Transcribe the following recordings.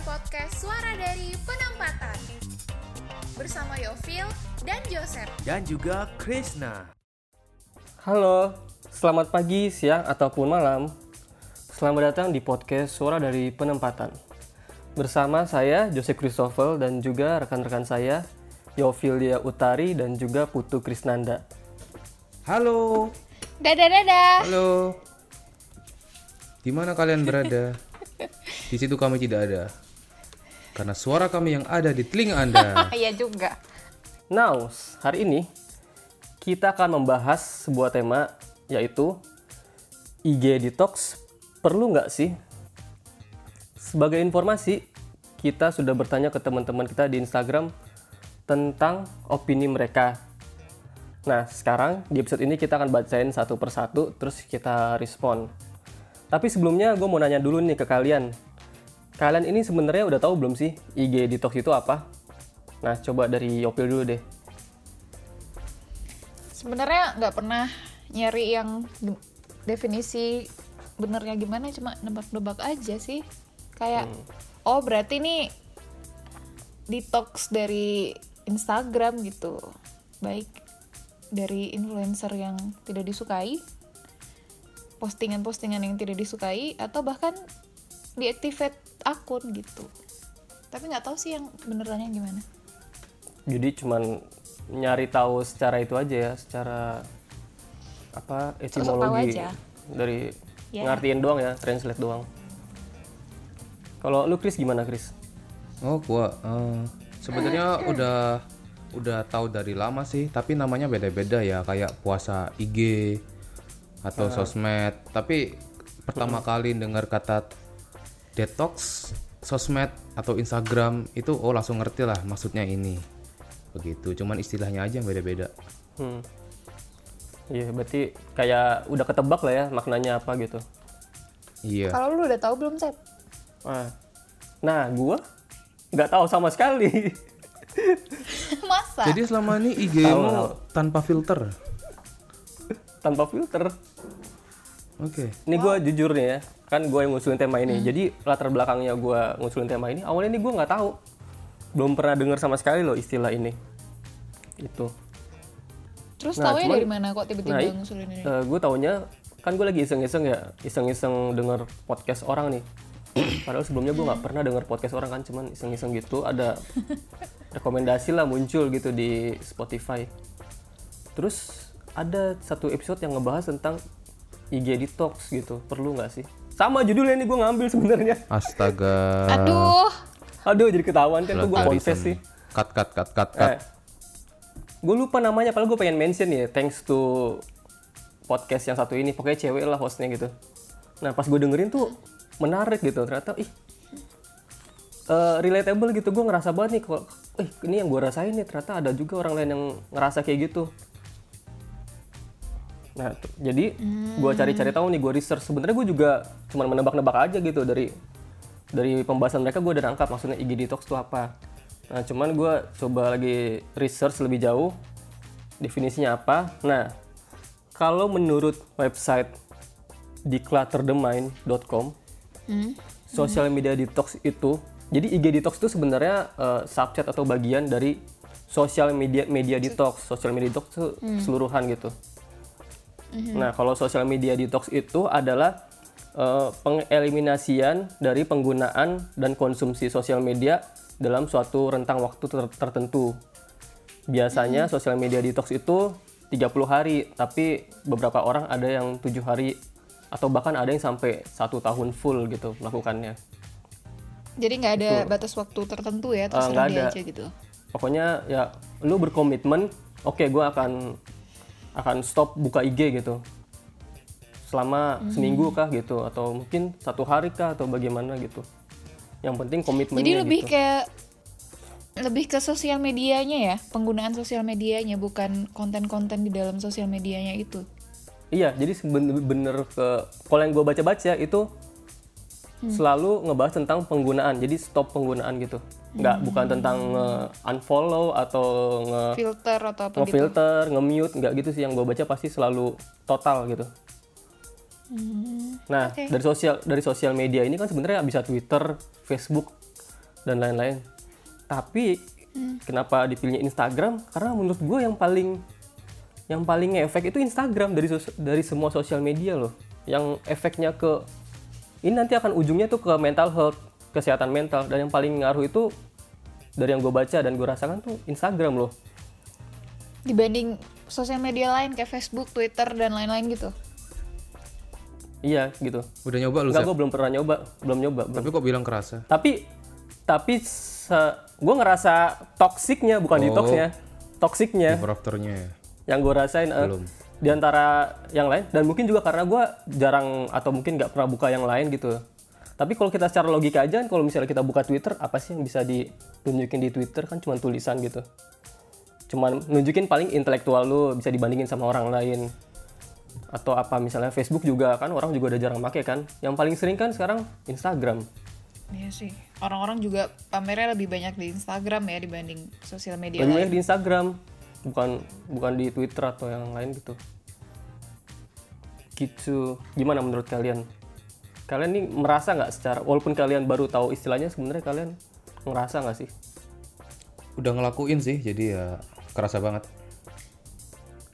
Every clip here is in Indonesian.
podcast Suara dari Penempatan bersama Yovil dan Joseph. dan juga Krishna. Halo, selamat pagi, siang, ataupun malam. Selamat datang di podcast Suara dari Penempatan. Bersama saya, Jose Christopher, dan juga rekan-rekan saya, Yofilia Utari dan juga Putu Krisnanda. Halo, Dadah dadah. halo. Di mana kalian berada? Di situ kami tidak ada. Karena suara kami yang ada di telinga Anda. Iya juga. Now, hari ini kita akan membahas sebuah tema yaitu IG detox perlu nggak sih? Sebagai informasi, kita sudah bertanya ke teman-teman kita di Instagram tentang opini mereka. Nah, sekarang di episode ini kita akan bacain satu persatu, terus kita respon. Tapi sebelumnya gue mau nanya dulu nih ke kalian. Kalian ini sebenarnya udah tahu belum sih IG detox itu apa? Nah, coba dari Yopil dulu deh. Sebenarnya nggak pernah nyari yang definisi benernya gimana, cuma nebak-nebak aja sih. Kayak, oh berarti ini detox dari Instagram gitu. Baik dari influencer yang tidak disukai, postingan-postingan yang tidak disukai, atau bahkan deactivate akun gitu. Tapi nggak tahu sih yang benerannya gimana. Jadi cuman nyari tahu secara itu aja ya, secara apa etimologi aja. dari Ya. ngartiin doang ya, translate doang. Kalau lu Chris gimana Chris? Oh, gua eh, sebenarnya udah udah tahu dari lama sih, tapi namanya beda-beda ya, kayak puasa IG atau sosmed. Tapi pertama kali dengar kata detox sosmed atau Instagram itu oh langsung ngerti lah maksudnya ini. Begitu, cuman istilahnya aja yang beda-beda. Hmm. Iya, berarti kayak udah ketebak lah ya maknanya apa gitu. Iya. Kalau lu udah tahu belum, Sep? Ah. Nah, gua nggak tahu sama sekali. Masa? Jadi selama ini IG mu tanpa filter. Tanpa filter. Oke. Ini gua jujur nih ya, kan gue yang ngusulin tema ini. Jadi latar belakangnya gua ngusulin tema ini, awalnya ini gue nggak tahu, belum pernah dengar sama sekali loh istilah ini. Itu. Terus Nah, taunya cuman- dari mana kok tiba-tiba Nah, ngusulin ini? gue taunya kan gue lagi iseng-iseng ya, iseng-iseng denger podcast orang nih. Padahal sebelumnya gue nggak pernah denger podcast orang kan, cuman iseng-iseng gitu ada rekomendasi lah muncul gitu di Spotify. Terus ada satu episode yang ngebahas tentang IG detox gitu, perlu nggak sih? Sama judulnya ini gue ngambil sebenarnya. Astaga. Aduh, Aduh jadi ketahuan kan tuh gue confess sih. Cut cut cut cut cut. Eh, gue lupa namanya, padahal gue pengen mention ya, thanks to podcast yang satu ini, pokoknya cewek lah hostnya gitu. Nah pas gue dengerin tuh menarik gitu, ternyata ih eh, relatable gitu, gue ngerasa banget nih kalau, ih ini yang gue rasain nih, ternyata ada juga orang lain yang ngerasa kayak gitu. Nah tuh, jadi gue cari-cari tahu nih, gue research. Sebenarnya gue juga cuma menebak-nebak aja gitu dari dari pembahasan mereka gue udah nangkap maksudnya IG detox itu apa. Nah cuman gue coba lagi research lebih jauh definisinya apa. Nah kalau menurut website declutterthemind.com social media detox itu jadi IG detox itu sebenarnya eh, subset atau bagian dari social media media detox. Social media detox itu keseluruhan gitu. Nah, kalau social media detox itu adalah eh, pengeliminasian dari penggunaan dan konsumsi sosial media dalam suatu rentang waktu ter- tertentu. Biasanya sosial media detox itu 30 hari, tapi beberapa orang ada yang tujuh hari atau bahkan ada yang sampai satu tahun full gitu melakukannya. jadi nggak ada batas waktu tertentu ya, Ah, terserah nggak dia ada. aja gitu. Pokoknya ya lu berkomitmen, oke gue akan akan stop buka IG gitu selama seminggu kah gitu atau mungkin satu hari kah atau bagaimana gitu. Yang penting komitmennya Jadi lebih gitu. kayak lebih ke sosial medianya ya, penggunaan sosial medianya bukan konten-konten di dalam sosial medianya itu. Iya, jadi bener-bener ke kalau yang gue baca-baca itu selalu ngebahas tentang penggunaan. Jadi stop penggunaan gitu. Nggak bukan tentang nge-unfollow atau nge Filter atau apa gitu. ngefilter, nge-mute, nggak gitu sih yang gue baca pasti selalu total gitu. Nah, oke. dari sosial dari sosial media ini kan sebenarnya bisa Twitter, Facebook, dan lain-lain. Tapi kenapa dipilihnya Instagram? Karena menurut gue yang paling yang paling efek itu Instagram dari sos- dari semua sosial media loh. Yang efeknya ke ini nanti akan ujungnya tuh ke mental health, kesehatan mental dan yang paling ngaruh itu dari yang gue baca dan gue rasakan tuh Instagram loh. Dibanding sosial media lain kayak Facebook, Twitter dan lain-lain gitu. Iya gitu. Udah nyoba lu, Enggak, gue belum pernah nyoba, belum nyoba. belum. Tapi kok bilang kerasa? Tapi tapi gue ngerasa toksiknya bukan Oh. detoxnya, toksiknya ya? yang gue rasain eh, Belum. Di antara yang lain dan mungkin juga karena gue jarang atau mungkin nggak pernah buka yang lain gitu. Tapi kalau kita secara logika aja, kalau misalnya kita buka Twitter, apa sih yang bisa ditunjukin di Twitter kan cuma tulisan gitu. Cuman nunjukin paling intelektual lu bisa dibandingin sama orang lain. Atau apa misalnya Facebook juga kan orang juga udah jarang pakai kan. Yang paling sering kan sekarang Instagram. Iya sih. Orang-orang juga pamernya lebih banyak di Instagram ya dibanding sosial media Lebih lain. banyak di Instagram, bukan bukan di Twitter atau yang lain gitu. Gitu. Gimana menurut kalian? Kalian nih merasa nggak secara, walaupun kalian baru tahu istilahnya, sebenarnya kalian ngerasa nggak sih? Udah ngelakuin sih, jadi ya kerasa banget.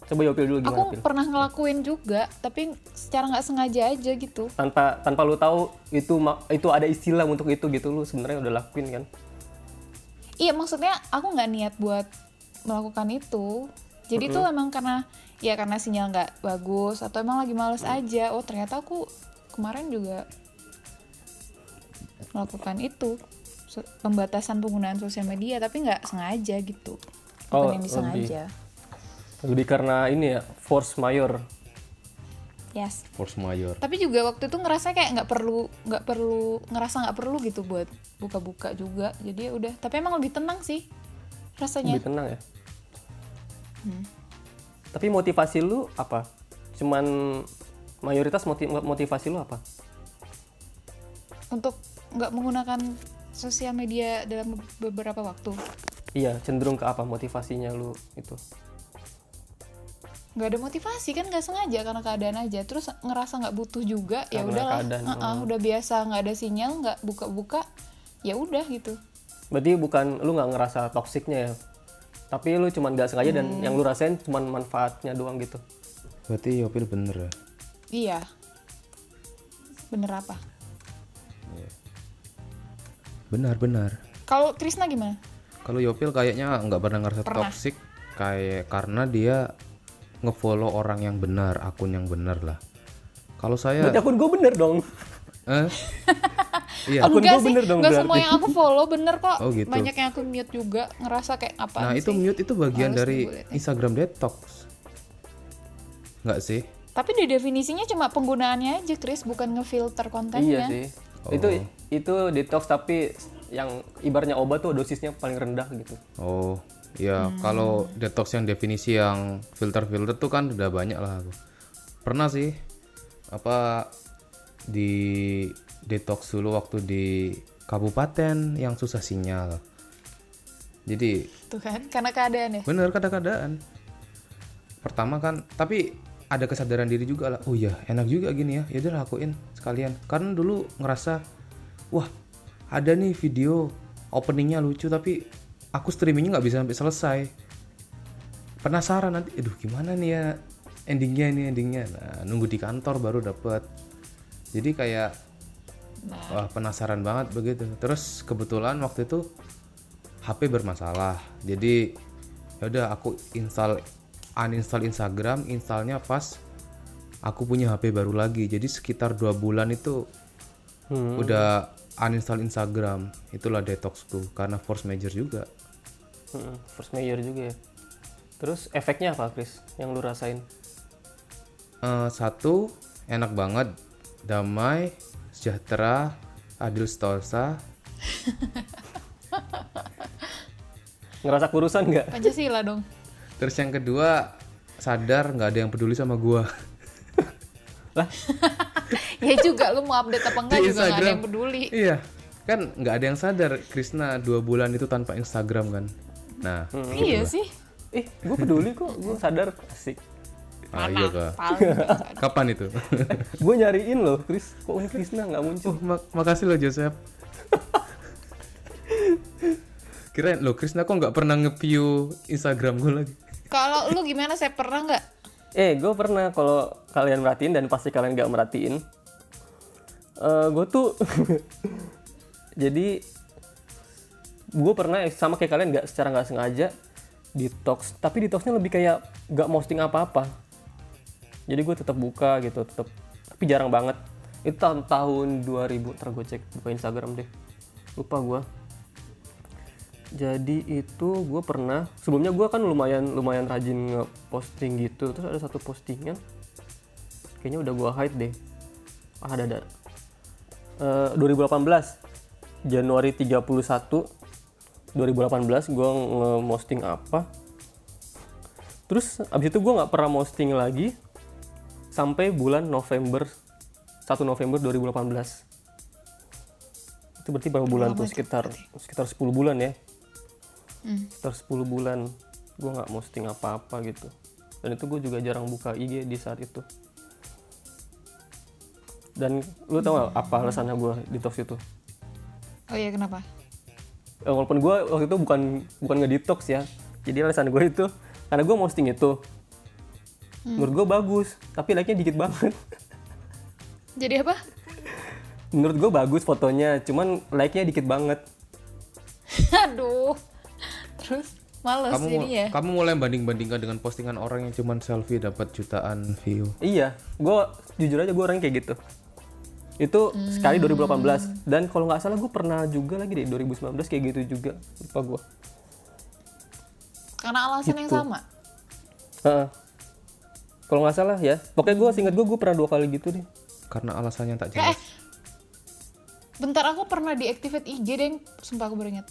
Coba Yopil dulu gimana, Aku Pil? pernah ngelakuin juga, tapi secara nggak sengaja aja gitu. Tanpa tanpa lu tahu itu itu ada istilah untuk itu gitu lu sebenarnya udah lakuin kan? Iya maksudnya aku nggak niat buat melakukan itu. Jadi tuh emang karena ya karena sinyal nggak bagus atau emang lagi males aja. Oh ternyata aku kemarin juga melakukan itu pembatasan penggunaan sosial media tapi nggak sengaja gitu. Bukan Oh, yang disengaja. Lebih karena ini ya force mayor. Yes. Force mayor. Tapi juga waktu itu ngerasa kayak nggak perlu nggak perlu ngerasa nggak perlu gitu buat buka-buka juga. Jadi ya udah. Tapi emang lebih tenang sih rasanya. Lebih tenang ya. Tapi motivasi lu apa? Cuman mayoritas moti- motivasi lu apa? untuk nggak menggunakan sosial media dalam beberapa waktu Iya, cenderung ke apa motivasinya lu itu? nggak ada motivasi kan nggak sengaja karena keadaan aja terus ngerasa nggak butuh juga ya udahlah oh. Uh-uh, udah biasa nggak ada sinyal nggak buka-buka ya udah gitu Berarti bukan lu nggak ngerasa toksiknya ya? Tapi lu cuman nggak sengaja dan yang lu rasain cuman manfaatnya doang gitu. Berarti Yopil bener ya? iya bener apa Benar, benar. kalau Krisna gimana Kalau Yopil kayaknya nggak pernah ngerasa Pernah. toxic kayak karena dia ngefollow orang yang benar, akun yang benar lah. Kalau saya Berarti akun gue bener dong. Eh iya. Akun sih bener dong nggak berarti. semua yang aku follow bener kok Oh, gitu. banyak yang aku mute juga ngerasa kayak apa Nah, itu mute itu bagian Males dari gue. Instagram detox. Nggak sih? tapi di definisinya cuma penggunaannya aja Kris bukan ngefilter Iya kontennya sih. Itu itu detox tapi yang ibarnya obat tuh dosisnya paling rendah gitu. Oh, ya kalau detox yang definisi yang filter-filter tuh kan udah banyak lah aku. Pernah sih apa di detox dulu waktu di kabupaten yang susah sinyal. Jadi tuh kan karena keadaan ya bener kadang-kadang. Pertama kan, tapi ada kesadaran diri juga lah. Oh iya, enak juga gini ya. Ya udah lakuin sekalian. Karena dulu ngerasa, wah ada nih video openingnya lucu tapi aku streamingnya nggak bisa sampai selesai. Penasaran nanti, aduh gimana nih ya endingnya ini endingnya. Nah, nunggu di kantor baru dapet. Jadi kayak wah penasaran banget begitu. Terus kebetulan waktu itu HP bermasalah. Jadi ya udah aku install uninstall Instagram, installnya pas aku punya HP baru lagi. Jadi sekitar dua bulan itu udah uninstall Instagram. Itulah detoxku karena force major juga. Hmm, first mayor juga ya. Terus efeknya apa, Chris? Yang lu rasain? Eh, satu enak banget, damai, sejahtera, adil sedosa. Ngerasa kurusan nggak? Pancasila dong Terus yang kedua sadar nggak ada yang peduli sama gua. Lah, ya juga lu mau update apa enggak Di juga nggak ada Instagram. yang peduli Iya, kan nggak ada yang sadar Krisna dua bulan itu tanpa Instagram kan. Nah, iya sih eh, gue peduli kok. Gue sadar asik. Ah, iya kak. nggak. Kapan itu? gue nyariin loh, Chris. Kok ini Krisna nggak muncul? oh, mak- makasih loh Joseph. Kirain lo Krisna kok nggak pernah nge-view Instagram gue lagi. Kalau lu gimana? Saya pernah nggak? Eh, gue pernah kalau kalian merhatiin dan pasti kalian gak merhatiin. eh gue tuh jadi gue pernah sama kayak kalian nggak secara nggak sengaja detox tapi detoxnya lebih kayak nggak posting apa-apa jadi gue tetap buka gitu tetap tapi jarang banget. Itu tahun tahun 2000 ntar gue cek buka Instagram deh. Lupa gue jadi itu gue pernah sebelumnya gue kan lumayan lumayan rajin nge-posting gitu. Terus ada satu postingan kayaknya udah gue hide deh. Ah ada ada. Eh, 2018 Januari 31 2018 gue nge-posting apa. Terus abis itu gue nggak pernah posting lagi sampai bulan November 1 November 2018 itu berarti berapa bulan tuh? Sekitar sekitar 10 bulan ya? Sekitar 10 bulan. Gue nggak posting apa-apa gitu. Dan itu gue juga jarang buka IG di saat itu. Dan lu tau gak apa alasannya gue detox itu? Oh iya kenapa? Eh, walaupun gue waktu itu bukan bukan nge-detox ya. Jadi alasan gue itu karena gue posting itu menurut gue bagus tapi like-nya dikit banget Jadi apa? menurut gue bagus fotonya cuman like-nya dikit banget Aduh. Terus males Kamu jadi ya. kamu mulai banding-bandingkan dengan postingan orang yang cuman selfie dapat jutaan view. iya gue jujur aja gue orang kayak gitu itu sekali 2018 dan kalau nggak salah gue pernah juga lagi deh 2019 kayak gitu juga lupa gue Karena alasan yang Gitu. sama. Heeh. Kalau nggak salah ya pokoknya gue singkat gue gue pernah dua kali gitu deh Karena alasannya tak Eh, jelas. bentar aku pernah deactivate IG deh, sumpah aku baru ingat.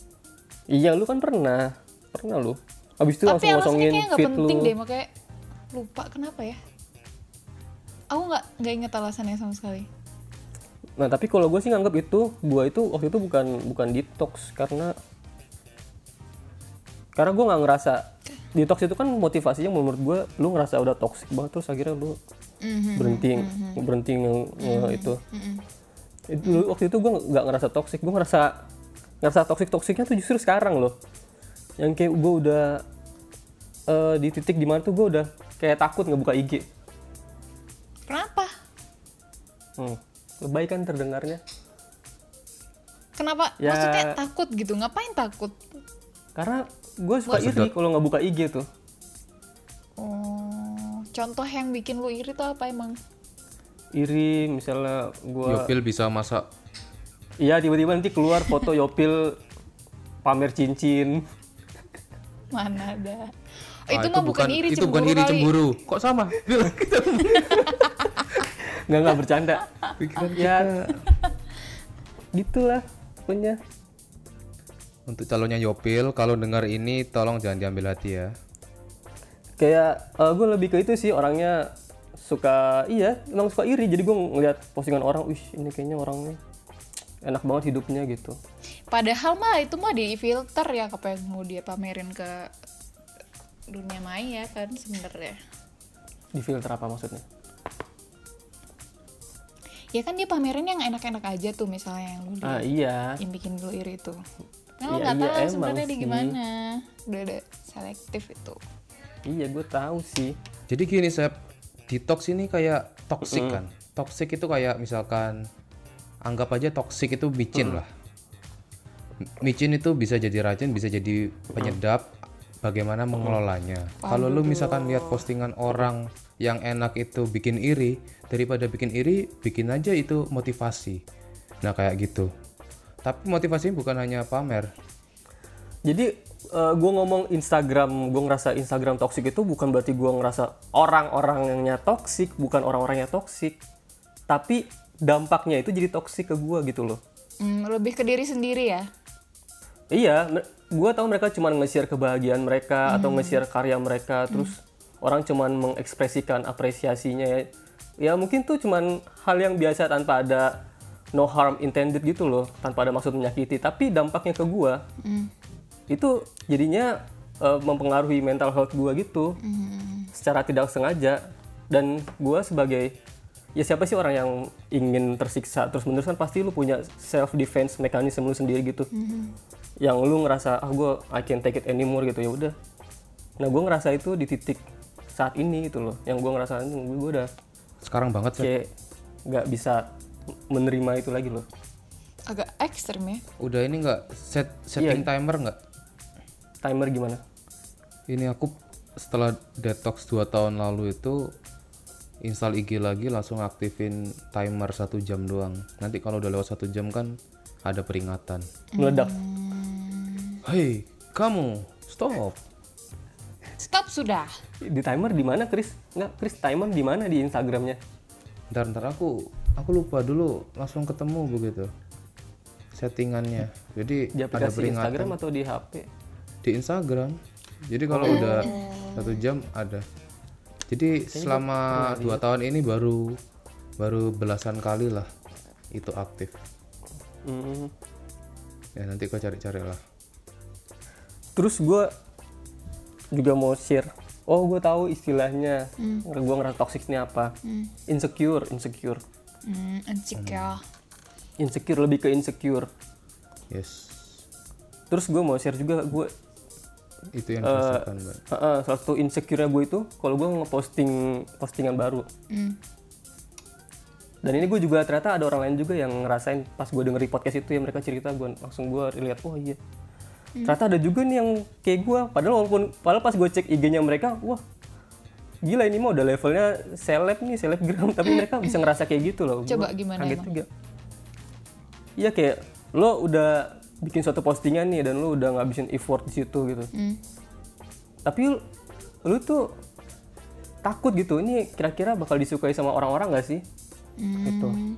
iya lu kan pernah pernah lu abis itu Tapi langsung ngosongin feed penting lu deh, makanya lupa kenapa ya. Aku nggak nggak inget alasannya sama sekali. Nah tapi kalau gue sih nganggap itu, gue itu waktu itu bukan bukan detox karena karena gue nggak ngerasa detox itu kan motivasinya menurut gue lu ngerasa udah toxic banget terus akhirnya lu berhenti berhenti nge- nge- itu. Itu dulu waktu itu gue nggak ngerasa toxic, gue ngerasa ngerasa toxic toksiknya tuh justru sekarang loh. Yang kayak gue udah eh, di titik di mana tuh gue udah kayak takut ngebuka IG. Kenapa? Hmm. Lebay kan terdengarnya. Kenapa? Ya. Maksudnya takut gitu? Ngapain takut? Karena gue suka iri kalau nggak buka IG tuh. Oh, contoh yang bikin lu iri tuh apa emang? Iri misalnya gue, Yopil bisa masak. iya tiba-tiba nanti keluar foto Yopil pamer cincin. Mana ada? Oh, Ah, itu mah bukan, iri, itu cemburu bukan iri kali. cemburu. Kok sama? Nggak nggak bercanda. Pikiran ya, gitulah punya. Untuk calonnya Yopil, kalau dengar ini tolong jangan diambil hati ya. Kayak gue lebih ke itu sih orangnya suka iya emang suka iri jadi gue ngeliat postingan orang, wih ini kayaknya orangnya enak banget hidupnya gitu. Padahal mah itu mah di filter ya apa yang mau dia pamerin ke dunia maya kan sebenarnya. Di filter apa maksudnya? Ya kan dia pamerin yang enak-enak aja tuh misalnya yang lu Ah lihat, iya. yang bikin lu iri itu. Nah, Iya, nggak iya, tahu sebenarnya dia sih. gimana. Udah ada selektif itu. Iya gue tahu sih. Jadi gini, Sep. Detox ini kayak toxic kan. Toxic itu kayak misalkan anggap aja toxic itu micin lah. M- Micin itu bisa jadi racun, bisa jadi penyedap. Bagaimana mengelolanya? Kalau lu misalkan lihat postingan orang yang enak itu bikin iri, daripada bikin iri, bikin aja itu motivasi. Nah kayak gitu. Tapi motivasinya bukan hanya pamer. Jadi gue ngomong Instagram, gue ngerasa Instagram toksik itu bukan berarti gue ngerasa orang-orangnya toksik, bukan orang-orangnya toksik, tapi dampaknya itu jadi toksik ke gue gitu loh. Hmm, lebih ke diri sendiri ya. Iya, gue tahu mereka cuma nge-share kebahagiaan mereka atau nge-share karya mereka, terus orang cuman mengekspresikan apresiasinya ya. Ya mungkin tuh cuman hal yang biasa tanpa ada no harm intended gitu loh, tanpa ada maksud menyakiti. Tapi dampaknya ke gue itu jadinya eh, mempengaruhi mental health gue gitu, secara tidak sengaja. Dan gue sebagai ya siapa sih orang yang ingin tersiksa terus menerus kan pasti lu punya self defense mekanisme lu sendiri gitu. Yang lu ngerasa ah gue I can't take it anymore gitu. Ya udah. Nah gue ngerasa itu di titik saat ini gitu loh. Yang gue ngerasa gue udah sekarang banget sih. kayak nggak bisa menerima itu lagi loh. Agak ekstrim ya. Udah ini nggak set setting timer nggak? Timer gimana? Ini aku setelah detox 2 tahun lalu itu install IG lagi langsung aktifin timer satu jam doang. Nanti kalau udah lewat satu jam kan ada peringatan. Meledak. Hei kamu stop. Stop sudah. Di timer di mana Chris nggak Chris timer di mana di Instagramnya? Ntar ntar aku aku lupa dulu langsung ketemu begitu settingannya. Jadi di ada peringatan. Instagram atau di HP di Instagram. Jadi kalau udah satu jam ada. Jadi selama dua tahun ini baru baru belasan kali lah itu aktif. Hmm. ya nanti kau cari-cari lah. Terus gue juga mau share. Oh gue tahu istilahnya. Gue ngerasa toxic ini apa insecure insecure hmm, insecure. Insecure lebih ke insecure. Yes. Terus gue mau share juga gue itu yang dirasakan mbak uh, uh, salah satu insecure gue itu kalau gue ngeposting postingan baru. Hmm. dan ini gue juga ternyata ada orang lain juga yang ngerasain pas gue denger di podcast itu ya mereka cerita gue langsung gue lihat oh iya. Ternyata ada juga nih yang kayak gue padahal walaupun padahal pas gue cek IG-nya mereka wah gila ini mah udah levelnya seleb nih selebgram. Tapi mereka bisa ngerasa kayak gitu loh. Coba Gua gimana kaget emang? juga. Iya kayak lo udah bikin suatu postingan nih dan lo udah ngabisin effort di situ gitu. Hmm. tapi lu, lu tuh takut gitu. Ini kira-kira bakal disukai sama orang-orang gak sih? Gitu. Hmm.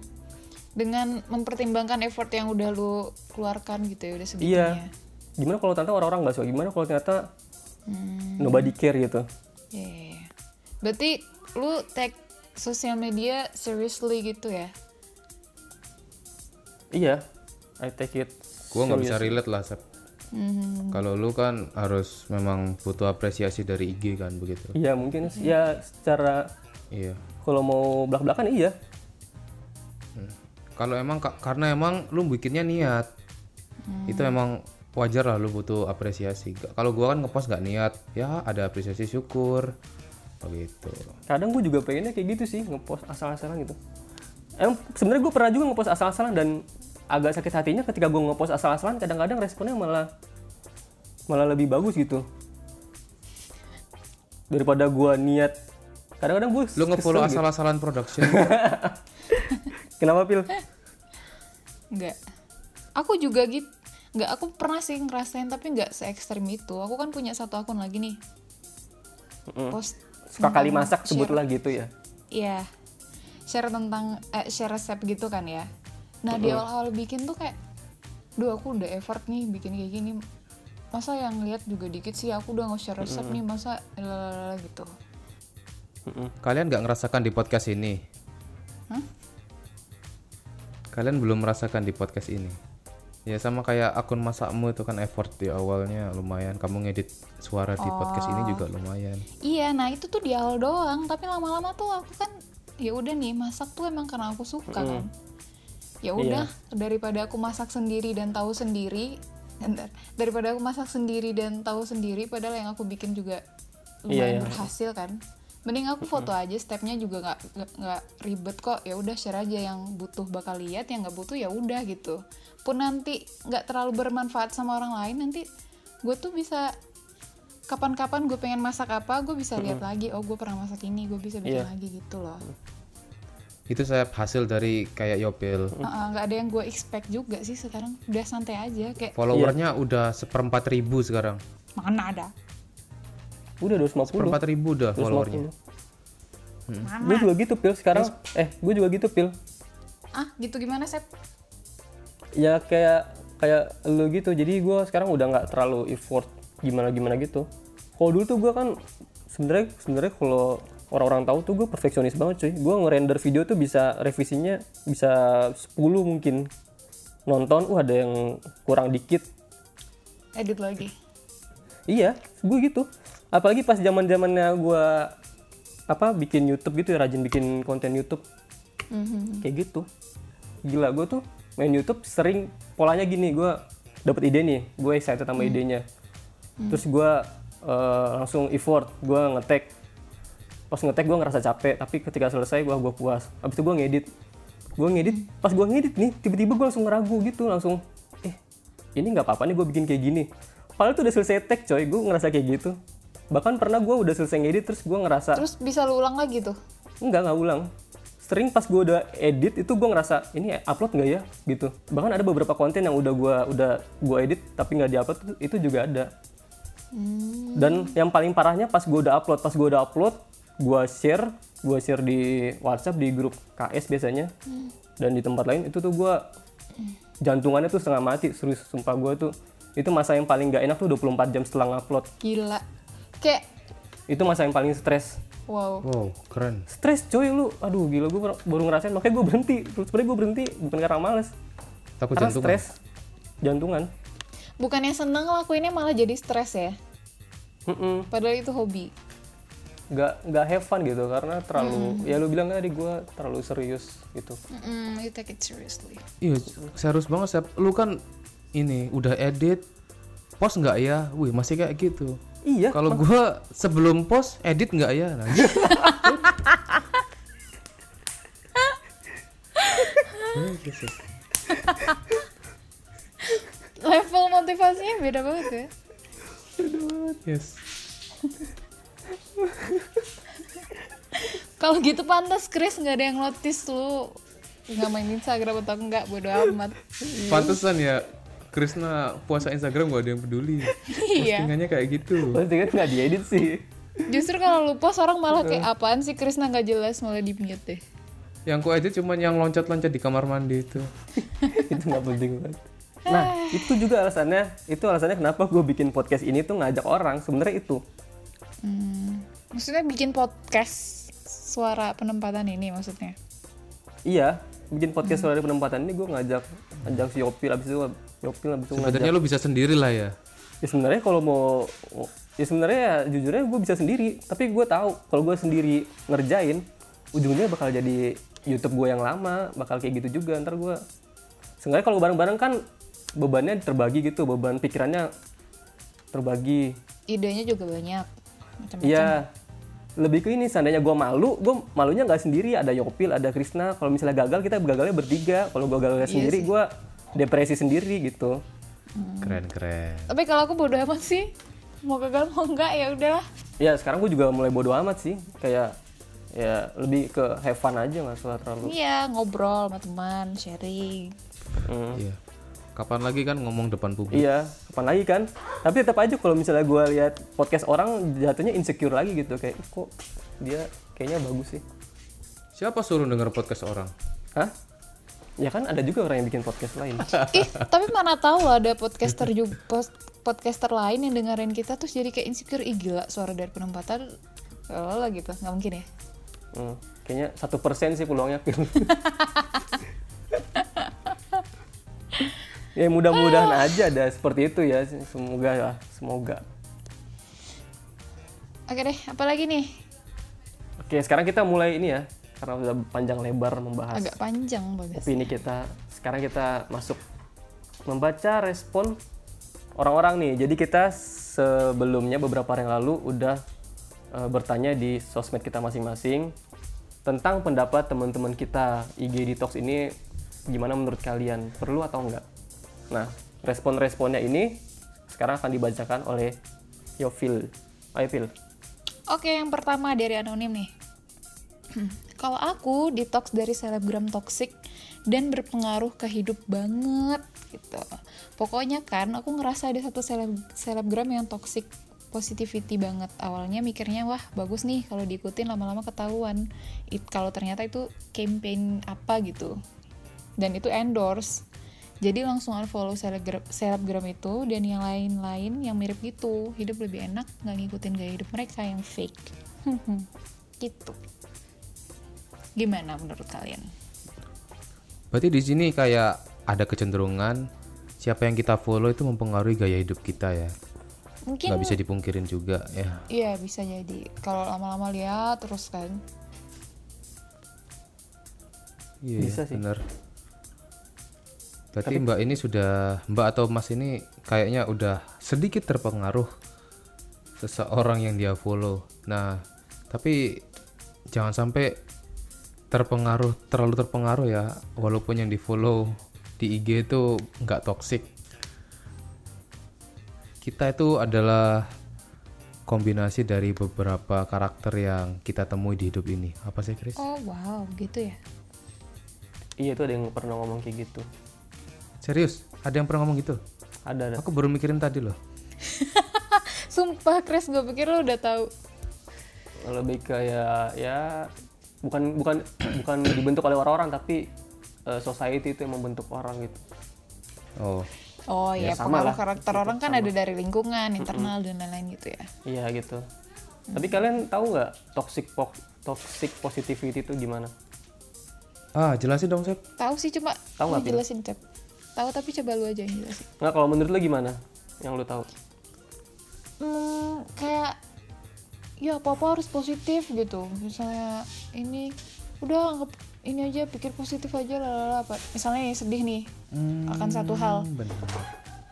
dengan mempertimbangkan effort yang udah lu keluarkan gitu ya udah iya. sebetulnya gimana kalau ternyata orang-orang gak suka? Gimana kalau ternyata Hmm. nobody care gitu? Iya, iya, iya. Berarti lu take sosial media seriously gitu ya? Iya I take it gua nggak bisa relate lah Sep. Hmm. kalau lu kan harus memang butuh apresiasi dari IG kan begitu. Iya mungkin sih. ya secara iya. kalau mau belak-belakan iya. Kalau emang ka- karena emang lu bikinnya niat itu emang wajar lah lu butuh apresiasi. Kalau gua kan ngepost nggak niat ya ada apresiasi syukur begitu kadang gue juga pengennya kayak gitu sih ngepost asal-asalan gitu emang sebenarnya gue pernah juga ngepost asal-asalan dan agak sakit hatinya ketika gue ngepost asal-asalan kadang-kadang responnya malah malah lebih bagus gitu daripada gue niat kadang-kadang gue lu ngefollow asal-asalan production kenapa pil Enggak. Aku juga gitu. Enggak, aku pernah sih ngerasain tapi enggak se ekstrim itu. Aku kan punya satu akun lagi nih. Post suka kali masak share- sebutlah gitu ya Iya. Share tentang eh, share resep gitu kan ya. Nah, di awal-awal bikin tuh kayak duh aku udah effort nih bikin kayak gini. Masa yang lihat juga dikit sih aku udah nge-share resep nih, masa lalala gitu. kalian nggak ngerasakan di podcast ini Hah? kalian belum merasakan di podcast ini ya sama kayak akun masakmu itu kan effort di awalnya lumayan kamu ngedit suara di podcast ini juga lumayan Iya, nah itu tuh di awal doang, tapi lama-lama tuh aku kan ya udah nih masak tuh emang karena aku suka kan. Ya udah daripada aku masak sendiri dan tahu sendiri, bentar, daripada aku masak sendiri dan tahu sendiri padahal yang aku bikin juga lumayan Iya, iya. berhasil kan. Mending aku foto aja, stepnya juga nggak nggak- ribet kok. Ya udah share aja yang butuh bakal lihat, yang nggak butuh ya udah gitu. Pun nanti nggak terlalu bermanfaat sama orang lain, nanti gue tuh bisa kapan-kapan gue pengen masak apa gue bisa lihat lagi oh gue pernah masak ini gue bisa bikin Iya. lagi gitu loh. Itu saya hasil dari kayak Yopil. Heeh, nggak ada yang gue expect juga sih sekarang. Udah santai aja kayak followernya udah seperempat ribu sekarang. Mana ada udah 250 seperempat ribu udah 250 followernya. Gue juga gitu pil. Sekarang eh gue juga gitu pil. Ah gitu gimana Sep? ya kayak kayak lu gitu. Jadi gue sekarang udah nggak terlalu effort gimana gimana gitu. Kalau dulu tuh gue kan sebenarnya sebenarnya kalau orang-orang tahu tuh gue perfeksionis banget cuy. Gue ngerender video tuh bisa revisinya bisa 10 mungkin. Nonton uh ada yang kurang dikit. Edit lagi. Iya gue gitu apalagi pas zaman zamannya gue apa bikin YouTube gitu ya rajin bikin konten YouTube. Mhm. kayak gitu. Gila gue tuh main YouTube sering polanya gini gue dapat ide nih gue excited sama idenya. Terus gue eh, langsung effort gue ngetek. Pas ngetek gue ngerasa capek tapi ketika selesai gue gue puas. Abis itu gue ngedit. Gue ngedit pas gue ngedit nih tiba-tiba gue langsung ragu gitu langsung eh ini nggak apa-apa nih gue bikin kayak gini. Padahal tuh udah selesai tag coy gue ngerasa kayak gitu bahkan pernah gue udah selesai ngedit terus gue ngerasa Terus bisa lu ulang lagi tuh. Enggak, nggak ulang. Sering pas gue udah edit itu gue ngerasa ini upload nggak ya gitu. Bahkan ada beberapa konten yang udah gue udah gue edit tapi nggak diupload itu- juga ada. Dan yang paling parahnya pas gue udah upload, pas gue udah upload, gue share, gue share di WhatsApp di grup KS biasanya. Dan di tempat lain itu tuh gue jantungannya tuh setengah mati, serius sumpah gue tuh itu masa yang paling nggak enak tuh 24 jam setelah ngupload. Gila. Kayak Itu masa yang paling stres. wow. Wow, keren. stres coy lu aduh gila gue baru ngerasain makanya gue berhenti terus sebenarnya gue berhenti bukan karena males Takut karena jantungan. stres jantungan Bukannya seneng ngelakuinnya malah jadi stres ya. Mm-mm. Padahal itu hobi. nggak nggak have fun gitu karena terlalu ya lu bilang tadi gue terlalu serius gitu Mm-mm, you take it seriously. Iya, serius banget Sep. Lu kan ini udah edit, post nggak ya? Wih, masih kayak gitu. Iya Kalau gua sebelum post edit nggak ya? Nah, gitu. Level motivasinya beda banget ya. Yes. Kalau gitu pantas Chris nggak ada yang notice lu nggak main Instagram atau enggak bodo amat. Pantesan ya Krisna puasa Instagram gak ada yang peduli. iya. Postingannya kayak gitu. pasti kan nggak diedit sih Justru kalau lu post orang malah kayak apaan sih Krisna nggak jelas malah di mute deh. Yang ku edit cuma yang loncat-loncat di kamar mandi itu. itu nggak penting banget nah itu juga alasannya itu alasannya kenapa gue bikin podcast ini tuh ngajak orang sebenarnya itu Hmm. Maksudnya bikin podcast suara penempatan ini maksudnya. iya bikin podcast soal penempatan ini gue ngajak ngajak si Yopil abis itu Yopil abis itu ngajak. Sebenarnya lu bisa sendiri lah ya. ya sebenarnya kalau mau ya sebenarnya ya jujurnya gue bisa sendiri. Tapi gue tahu kalau gue sendiri ngerjain ujungnya bakal jadi YouTube gue yang lama bakal kayak gitu juga ntar gue sebenarnya kalau bareng-bareng kan bebannya terbagi gitu beban pikirannya terbagi. Idenya juga banyak. Iya lebih ke ini seandainya gue malu gue malunya nggak sendiri ada Yopil ada Krisna kalau misalnya gagal kita gagalnya bertiga kalau gue gagalnya sendiri gue depresi sendiri gitu Keren keren. Tapi kalau aku bodo amat sih. Mau gagal mau enggak ya udahlah. ya sekarang gue juga mulai bodo amat sih kayak ya lebih ke have fun aja nggak usah terlalu Iya, ngobrol sama teman, sharing. Hmm. Iya. Kapan lagi kan ngomong depan publik? iya kapan lagi kan? Tapi tetap aja kalau misalnya gue lihat podcast orang jatuhnya insecure lagi gitu. Kayak "Ih, kok dia kayaknya bagus sih. Siapa suruh denger podcast orang? hah? Ya kan ada juga orang yang bikin podcast lain. Ih, tapi mana tahu ada podcaster juga post- podcaster lain yang dengerin kita terus jadi kayak insecure. Ih gila suara dari penempatan kalau lah gitu. Nggak mungkin ya? Hmm, kayaknya satu persen sih peluangnya ya mudah-mudahan aja ada seperti itu ya. Semoga ya semoga. Oke deh apalagi nih? Oke sekarang kita mulai ini ya karena udah panjang lebar membahas agak panjang bagus opini kita. Sekarang kita masuk membaca respon orang-orang nih. Jadi kita sebelumnya beberapa hari yang lalu udah eh, bertanya di sosmed kita masing-masing tentang pendapat teman-teman kita. IG Detox ini gimana menurut kalian? Perlu atau enggak nah respon-responnya ini sekarang akan dibacakan oleh Yofil ayo Phil Oke, yang pertama dari anonim nih. Kalau aku detox dari selebgram toxic dan berpengaruh ke hidup banget gitu. Pokoknya kan aku ngerasa ada satu seleb selebgram yang toxic positivity banget. Awalnya mikirnya wah bagus nih kalau diikutin lama-lama ketahuan. Kalau ternyata itu campaign apa gitu. Dan itu endorse. Jadi langsung unfollow selebgram, selebgram itu dan yang lain-lain yang mirip gitu. Hidup lebih enak nggak ngikutin gaya hidup mereka yang fake. gitu. Gimana menurut kalian? Berarti di sini kayak ada kecenderungan siapa yang kita follow itu mempengaruhi gaya hidup kita ya. Mungkin Nggak bisa dipungkirin juga ya. iya bisa jadi. Kalau lama-lama lihat terus kan. Iya, Bisa sih. bener. Berarti Mbak ini sudah Mbak atau Mas ini kayaknya udah sedikit terpengaruh seseorang yang dia follow. Nah, tapi jangan sampai terpengaruh terlalu terpengaruh ya walaupun yang di follow di IG itu nggak toxic kita itu adalah kombinasi dari beberapa karakter yang kita temui di hidup ini apa sih Chris? Oh wow, gitu ya. Iya itu ada yang pernah ngomong kayak gitu. Serius? Ada yang pernah ngomong gitu? Ada ada. Aku baru mikirin tadi loh. Sumpah Chris, gue pikir lo udah tahu. Lebih kayak ya bukan bukan bukan dibentuk oleh orang-orang tapi eh, society itu yang membentuk orang gitu. Oh, Oh Ya, iya, sama pengaruh lah. karakter orang kan ada dari lingkungan, internal dan lain-lain gitu ya. Iya gitu. Tapi kalian tahu nggak toxic po toxic positivity itu gimana? ah jelasin dong Sep. Tahu sih cuma Tahu Pin? jelasin Cep. Tahu tapi coba lu aja yang jelasin. Nggak kalau menurut lu gimana? Yang lu tahu? Hmm, kayak ya apa-apa harus positif gitu. Misalnya ini udah anggap ini aja pikir positif aja lalala apa. Misalnya sedih nih akan satu hal. Hmm, benar.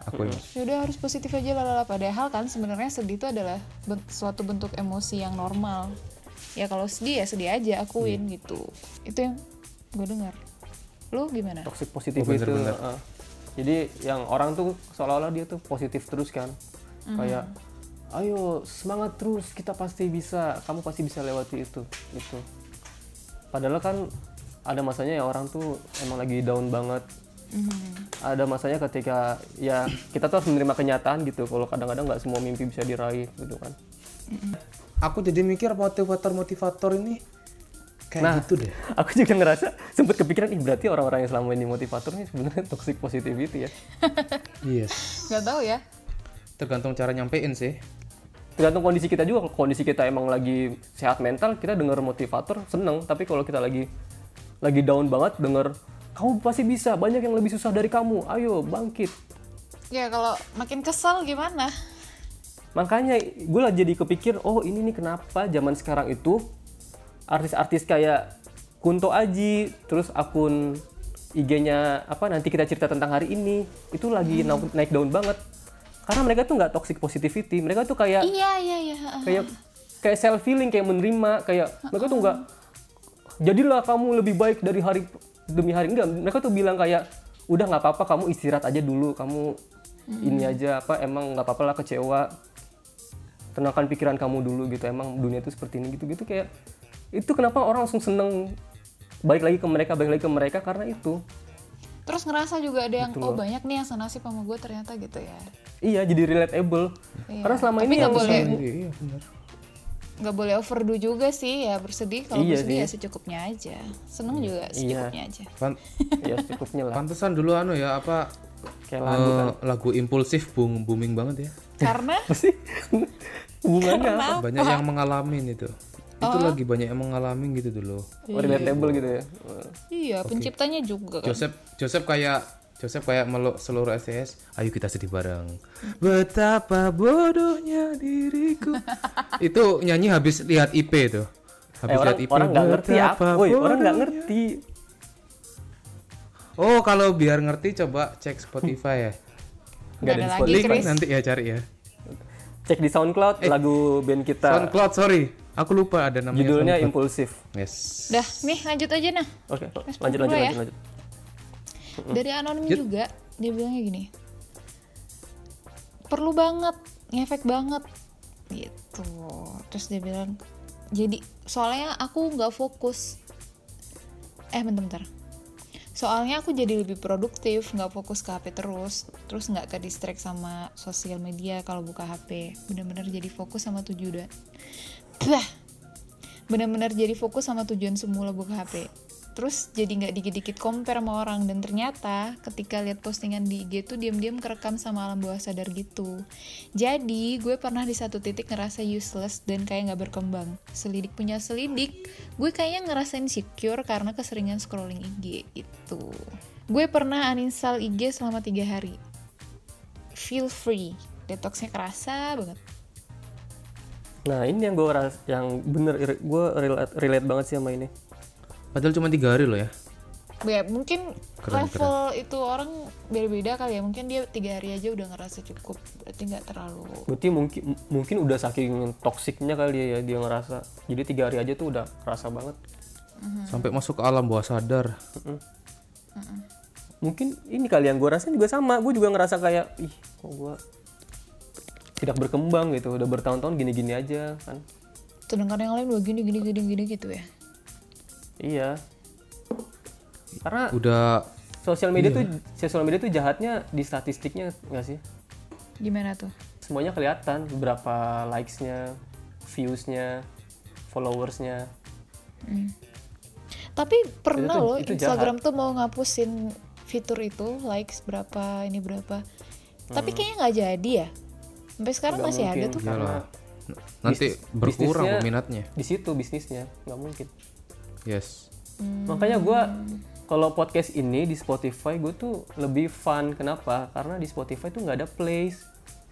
Aku ini. ya udah harus positif aja lalala padahal kan sebenarnya sedih itu adalah suatu bentuk emosi yang normal ya kalau sedih ya sedih aja akuin gitu itu yang gue dengar lu gimana Toxic positivity Oh, bener, itu. bener. uh, jadi yang orang tuh seolah-olah dia tuh positif terus kan. Kayak ayo semangat terus kita pasti bisa kamu pasti bisa lewati itu itu padahal kan ada masanya ya orang tuh emang lagi down banget. Ada masanya ketika ya kita tuh harus menerima kenyataan gitu kalau kadang-kadang nggak semua mimpi bisa diraih gitu kan. Aku jadi mikir motivator-motivator ini kayak Nah. gitu deh. aku juga ngerasa sempet kepikiran ih berarti orang-orang yang selama ini motivator nih sebenarnya toxic positivity ya Yes. nggak tahu ya Tergantung cara nyampein sih. tergantung kondisi kita juga kalau kondisi kita emang lagi sehat mental kita denger motivator seneng tapi kalau kita lagi lagi down banget denger kamu pasti bisa banyak yang lebih susah dari kamu ayo bangkit ya kalau makin kesel gimana makanya gue lah jadi kepikir oh ini nih kenapa zaman sekarang itu artis-artis kayak Kunto Aji terus akun IG-nya apa nanti kita cerita tentang hari ini itu lagi naik, naik daun banget. Karena mereka tuh nggak toxic positivity mereka tuh kayak iya iya iya kayak kayak self feeling kayak menerima kayak mereka tuh nggak jadilah kamu lebih baik dari hari demi hari. Enggak mereka tuh bilang kayak udah nggak apa-apa kamu istirahat aja dulu kamu ini aja apa emang nggak apa-apa lah kecewa. Tenangkan pikiran kamu dulu gitu emang dunia itu seperti ini gitu gitu kayak itu kenapa orang langsung seneng balik lagi ke mereka balik lagi ke mereka karena itu terus ngerasa juga ada yang Gitu oh banyak nih yang senasib sama gue ternyata gitu ya iya jadi relatable Iya. karena selama Tapi ini nggak yang boleh. Iya, benar. nggak boleh overdo juga sih ya bersedih kalau Iya bersedih sih. ya secukupnya aja seneng juga secukupnya aja Pan- ya secukupnya lah pantesan dulu anu ya apa kayak lagu kan eh, lagu impulsif boom, booming banget ya. karena sih hubungannya apa? Banyak yang mengalami itu. Itu Oh. lagi banyak yang mengalami gitu dulu. Oh, relatable gitu ya iya penciptanya juga kan Joseph Joseph kayak Joseph kayak meluk seluruh STS. Ayo kita sedih bareng. Betapa bodohnya diriku. itu nyanyi habis lihat IP itu. Habis eh, orang lihat IP. orang nggak ngerti apa woi orang nggak ngerti Oh, kalau biar ngerti coba cek Spotify ya. nggak ada lagi Link Chris nanti ya cari ya. cek di SoundCloud lagu band kita SoundCloud, sorry. Aku lupa ada namanya. judulnya SoundCloud. impulsif. Yes. dah nih lanjut aja nah. Oke Respon lanjut lanjut ya. lanjut lanjut. Dari anonim juga dia bilangnya gini. Perlu banget ngefek banget. Gitu. Terus dia bilang jadi soalnya aku nggak fokus. Eh bentar-bentar soalnya aku jadi lebih produktif nggak fokus ke HP terus. Terus nggak ke distract sama sosial media kalau buka HP bener-bener jadi fokus sama tujuan bah bener-bener jadi fokus sama tujuan semula buka HP terus jadi nggak dikit-dikit compare sama orang. Dan ternyata ketika lihat postingan di IG tuh diam-diam kerekam sama alam bawah sadar gitu. Jadi gue pernah di satu titik ngerasa useless dan kayak nggak berkembang. Selidik punya selidik gue kayaknya ngerasa insecure karena keseringan scrolling IG itu gue pernah uninstall IG selama tiga hari. Feel free. Detoxnya kerasa banget nah ini yang gue ras yang bener gue relate, relate banget sih sama ini. Padahal cuma tiga hari loh ya. ya mungkin Keren, level itu orang beda-beda kali ya. Mungkin dia tiga hari aja udah ngerasa cukup berarti nggak terlalu berarti mungkin mungkin udah saking toksiknya kali ya dia ngerasa. Jadi tiga hari aja tuh udah kerasa banget. Sampai masuk ke alam bawah sadar. Mungkin ini kali yang gue rasain juga sama. Gue juga ngerasa kayak ih kok gue tidak berkembang gitu. Udah bertahun-tahun gini-gini aja kan. Sedangkan yang lain udah gini gini gini gini gitu ya? Iya. Karena udah sosial media tuh sosial media tuh jahatnya di statistiknya nggak sih? Gimana tuh? Semuanya kelihatan berapa likes-nya views-nya followersnya. Tapi pernah Itu tuh- loh itu Instagram tuh mau ngapusin fitur itu likes berapa ini berapa. Tapi kayaknya nggak jadi ya sampai sekarang Nggak masih ada mungkin, tuh karena nanti Bis- berkurang peminatnya di situ bisnisnya. Nggak mungkin. Yes. Makanya gue kalau podcast ini di Spotify gue tuh lebih fun. Kenapa? Karena di Spotify tuh nggak ada plays.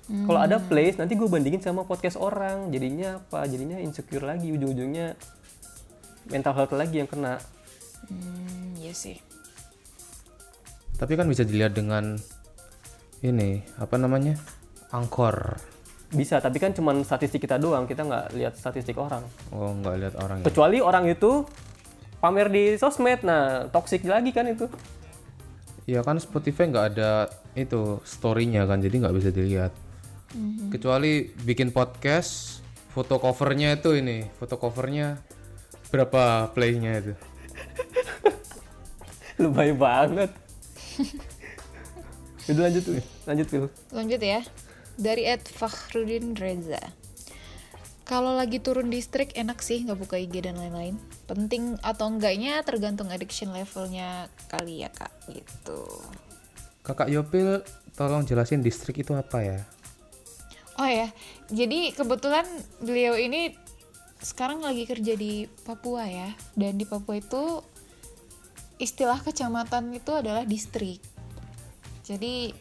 Kalau ada plays nanti gue bandingin sama podcast orang. Jadinya apa? Jadinya insecure lagi. Ujung-ujungnya mental health lagi yang kena. Hmm, iya sih. Tapi kan bisa dilihat dengan ini apa namanya angkor. Bisa tapi kan cuman statistik kita doang kita nggak lihat statistik orang. Oh nggak lihat orang ya? Kecuali orang itu pamer di sosmed nah toxic lagi kan itu. Ya kan Spotify nggak ada itu storynya kan jadi nggak bisa dilihat. Kecuali bikin podcast foto covernya itu ini foto covernya berapa playnya itu? Lebay banget. Udah lanjut tuh lanjut Phil. Lanjut ya dari Ed Fakhrudin Reza. Kalau lagi turun distrik enak sih nggak buka IG dan lain-lain. Penting atau enggaknya tergantung addiction levelnya kali ya kak. Gitu. Kakak Yopil tolong jelasin distrik itu apa ya? Oh ya jadi kebetulan beliau ini sekarang lagi kerja di Papua ya. Dan di Papua itu istilah kecamatan itu adalah distrik. Jadi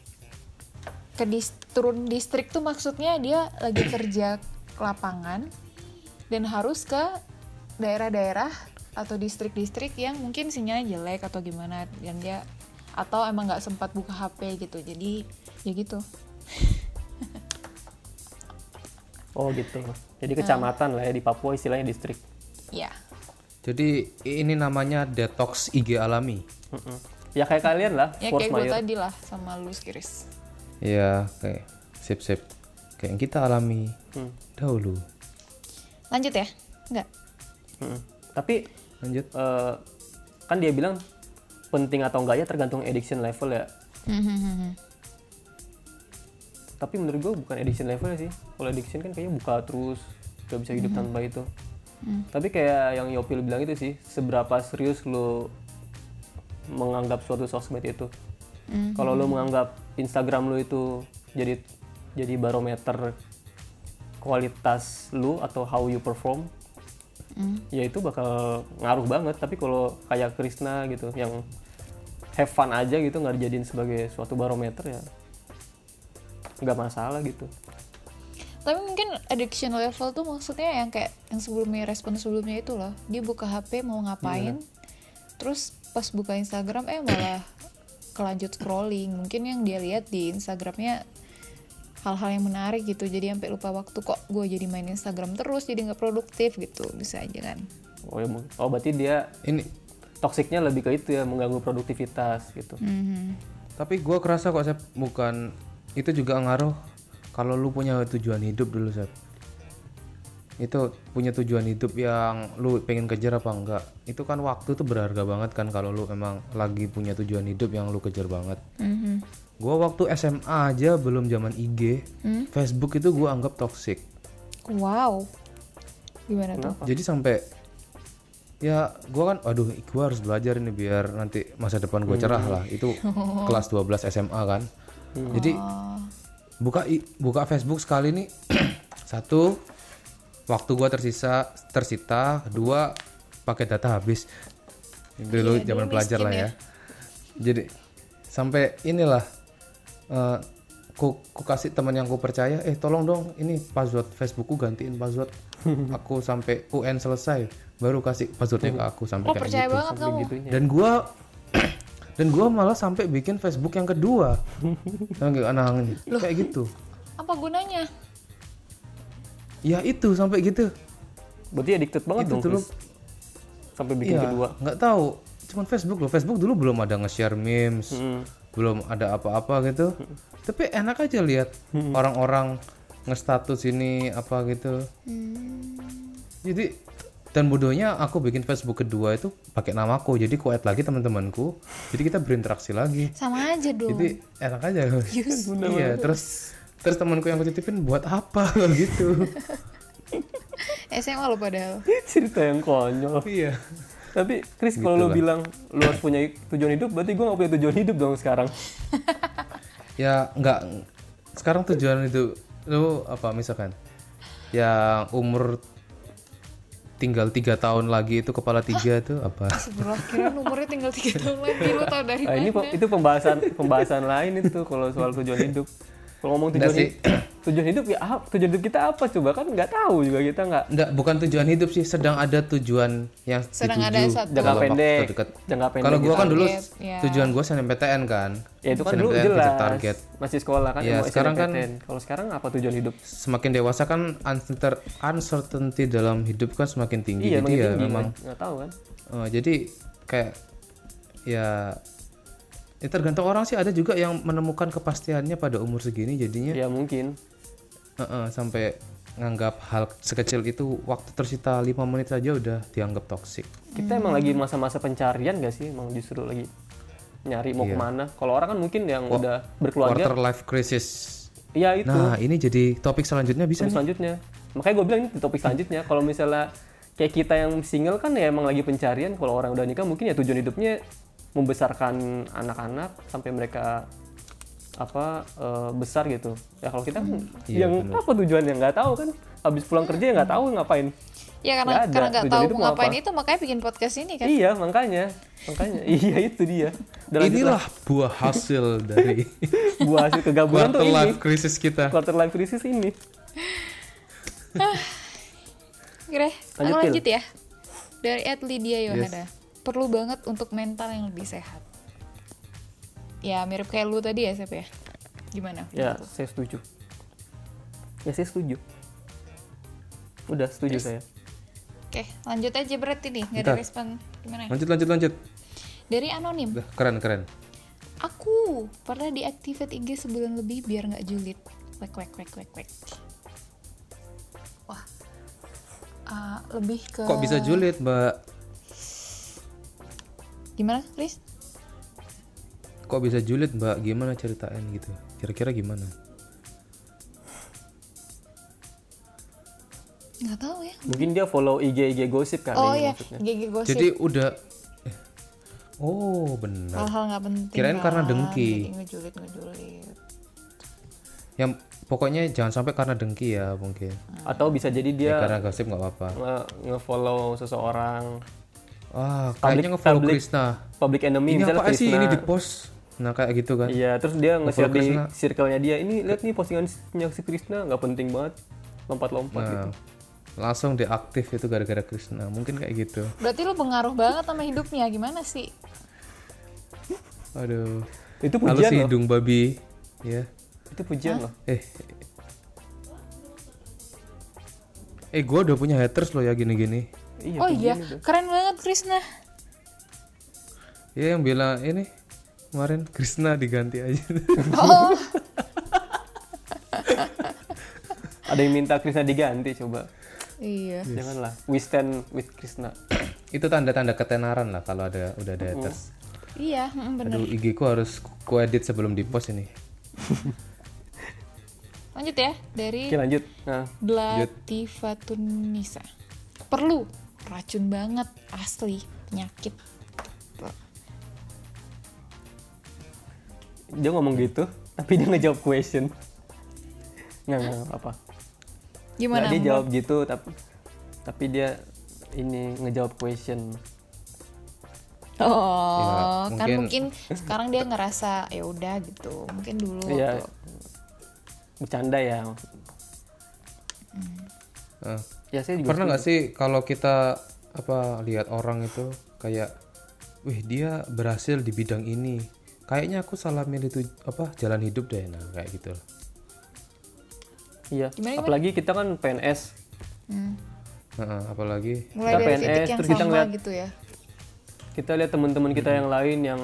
ke turun distrik tuh maksudnya dia lagi kerja ke lapangan dan harus ke daerah-daerah atau distrik-distrik yang mungkin sinyalnya jelek atau gimana dan dia atau emang nggak sempat buka HP gitu. Jadi ya gitu. Oh gitu. Jadi kecamatan lah ya di Papua istilahnya distrik. Ya jadi ini namanya detox IG alami. Mm-mm. ya kayak kalian lah ya kayak gue tadi lah sama lu Kiris ya kayak sip sip kayak yang kita alami Hmm. dahulu. Lanjut ya? Nggak Mm-mm. tapi lanjut. eh, kan dia bilang penting atau enggaknya tergantung addiction level ya. Tapi menurut gue bukan addiction level sih. Kalau addiction kan kayaknya buka terus gak bisa hidup tanpa itu. Tapi kayak yang Yopil bilang itu sih seberapa serius lo menganggap suatu sosmed itu. Kalau lo menganggap Instagram lo itu jadi jadi barometer kualitas lu atau how you perform ya itu bakal ngaruh banget. Tapi kalau kayak Krishna gitu yang have fun aja gitu nggak dijadiin sebagai suatu barometer ya nggak masalah gitu. Tapi mungkin addiction level tuh maksudnya yang kayak yang sebelumnya respon sebelumnya itu loh. Dia buka HP mau ngapain terus pas buka Instagram eh malah kelanjut scrolling. Mungkin yang dia lihat di Instagramnya hal-hal yang menarik gitu. Jadi sampai lupa waktu kok gue jadi main Instagram terus jadi nggak produktif gitu. Bisa aja kan? Oh ya oh berarti dia ini. toksiknya lebih ke itu ya mengganggu produktivitas gitu. Mhm. tapi gua kerasa kok saya bukan itu juga ngaruh kalau lu punya tujuan hidup dulu Sep. Itu punya tujuan hidup yang lu pengen kejar apa enggak? Itu kan waktu tuh berharga banget kan kalau lu emang lagi punya tujuan hidup yang lu kejar banget. Mhm. gua waktu SMA aja belum zaman IG Facebook itu gua anggap toxic. Wow. Gimana tuh? Jadi sampai ya gua kan aduh gua harus belajar ini biar nanti masa depan gua cerah lah. Itu kelas 12 SMA kan. Jadi buka i- buka Facebook sekali nih. Satu waktu gua tersisa tersita dua pakai data habis. Dulu Iya, zaman dulu pelajar lah ya. ya. Jadi sampai inilah eh, ku, ku kasih teman yang ku percaya eh tolong dong ini password Facebookku gantiin password. Aku sampai UN selesai baru kasih passwordnya ke aku sampai oh kayak percaya gitu. banget kamu. Gitunya. Dan gua dan gua malah sampai bikin Facebook yang kedua. Anak kayak gitu. Apa gunanya? Ya itu sampai gitu. Berarti addicted banget Itu dong. dulu. Sampai bikin Iya, kedua. nggak tahu. Cuman Facebook loh. Facebook dulu belum ada nge-share memes Hmm. belum ada apa-apa gitu. Tapi enak aja lihat orang-orang nge-status ini apa gitu. Jadi dan bodohnya aku bikin Facebook kedua itu pakai namaku. Jadi ku add lagi teman-temanku. Jadi kita berinteraksi lagi. Sama aja dong. jadi enak aja. Iya terus terus temanku yang aku titipin buat apa gitu SMA lo padahal. Cerita yang konyol. iya Tapi Chris kalau lu bilang lu harus punya tujuan hidup, berarti gue gak punya tujuan hidup dong sekarang. ya nggak sekarang tujuan itu lu apa misalkan yang umur tinggal tiga tahun lagi itu kepala tiga itu apa Sebelah kira umurnya tinggal 3 tahun lagi lo tau dari Nah, ini mana? pe- itu pembahasan pembahasan lain itu kalau soal tujuan hidup. Kalau ngomong tujuan hidup, tujuan hidup ya apa? Tujuan hidup kita apa coba kan nggak tahu juga kita nggak Enggak, bukan tujuan hidup sih, sedang ada tujuan yang Sedang dituju ada satu- jangka pendek, dekat. jangka pendek. Kalau gua kan dulu ya. tujuan gua SNMPTN kan. ya itu kan dulu SNMPTN jelas target. masih sekolah kan Ya, mau sekarang kan-. Kalau sekarang apa tujuan hidup? Semakin dewasa kan uncertain- uncertainty dalam hidup kan semakin tinggi. Iya, jadi ya tinggi, memang kan? nggak tahu kan? eh, jadi kayak ya ya tergantung orang sih ada juga yang menemukan kepastiannya pada umur segini jadinya Ya mungkin. eh, eh, sampai nganggap hal sekecil itu waktu tersita lima menit saja udah dianggap toksik. Kita emang lagi masa-masa pencarian gak sih? Emang justru lagi nyari mau ke mana? Kalau orang kan mungkin yang udah berkeluarga, Quarter life crisis. iya itu. Nah, ini jadi topik selanjutnya bisa Topik nih. selanjutnya. Makanya gue bilang ini topik selanjutnya. Kalau misalnya kayak kita yang single kan ya emang lagi pencarian. Kalau orang udah nikah mungkin ya tujuan hidupnya membesarkan anak-anak sampai mereka apa eh, besar gitu. Ya kalau kita kan Iya, yang apa tujuannya nggak tahu kan. Habis pulang kerja ya nggak tahu ngapain. Ya karena Nggak ada. karena nggak tahu hidup mau ngapain apa? itu makanya bikin podcast ini kan. Iya makanya, makanya iya itu dia. Lanjut Inilah buah hasil dari buah hasil kegabungan tuh quarter ini. life crisis kita. Quarter life crisis ini. Kira, Lanjut, aku lanjut ya. Dari Ed Lydia Yohana. Perlu banget untuk mental yang lebih sehat. Ya mirip kayak lu tadi ya Sep ya. Gimana? Ya, saya setuju. Ya saya setuju. Udah setuju saya. Oke, lanjut aja berarti nih. Nggak ada respon. Gimana? Lanjut lanjut lanjut. Dari anonim. Udah, keren keren. Aku pernah deactivate IG sebulan lebih biar nggak julid. Wek wek wek wek wek. Wah. Ah, lebih ke Kok bisa julid, Mbak? Gimana, Chris? Kok bisa julid, Mbak? Gimana ceritain gitu? Kira-kira gimana? Nggak tahu ya. Mungkin dia follow IG IG gosip kali Oh ini ya, maksudnya. GG gosip. Jadi udah eh. Oh, benar. hal-hal nggak penting. Kirain karena kan. dengki. Jadi ngejulit ngejulit. Yang pokoknya jangan sampai karena dengki ya mungkin. Atau bisa jadi Ya, dia karena gosip nggak apa-apa. nge- nge-follow seseorang Wah, kayaknya nge-follow public- Krishna. public enemy Ini misalnya apa sih ini di post? Nah, kayak gitu kan. Iya, terus dia nge-share di circle-nya dia. Ini lihat nih postingannya si Krishna nggak penting banget. Lompat-lompat gitu. Nah, langsung deaktif itu gara-gara Krishna. Mungkin kayak gitu. Berarti lu pengaruh banget sama hidupnya. Gimana sih? Aduh. Itu Halo pujian si loh. hidung babi. Ya. Itu pujian loh. Eh. Eh, gua udah punya haters loh ya gini-gini. Iya, oh iya, keren banget Krisna. Ya yang bilang ini kemarin Krishna diganti aja. Oh, Ada yang minta Krishna diganti coba. iya. Janganlah. We stand with Krishna. itu tanda-tanda ketenaran lah kalau ada udah ada haters. Iya, mm, bener. Aduh, IG ku harus ku edit sebelum di post ini. Lanjut ya, dari Oke lanjut. Nah, Blatifatunisa. Perlu racun banget asli penyakit. dia ngomong gitu, tapi dia ngejawab question. Nggak, nggak apa. Gimana? Nggak, dia jawab gitu, tapi tapi dia ini ngejawab question. Oh, Ya, kan mungkin- mungkin sekarang dia ngerasa ya udah gitu. Mungkin dulu waktu- Bercanda ya. Eh, Ya saya juga pernah nggak sih kalau kita apa lihat orang itu kayak wih dia berhasil di bidang ini. Kayaknya aku salah milih tuh apa jalan hidup deh. Nah kayak gitu. Iya. Gimana, gimana? apalagi kita kan PNS Hmm. Heeh, apalagi. Mulai Kita PNS, titik yang terus kita ngeliat- gitu ya. Kita lihat teman-teman kita yang lain yang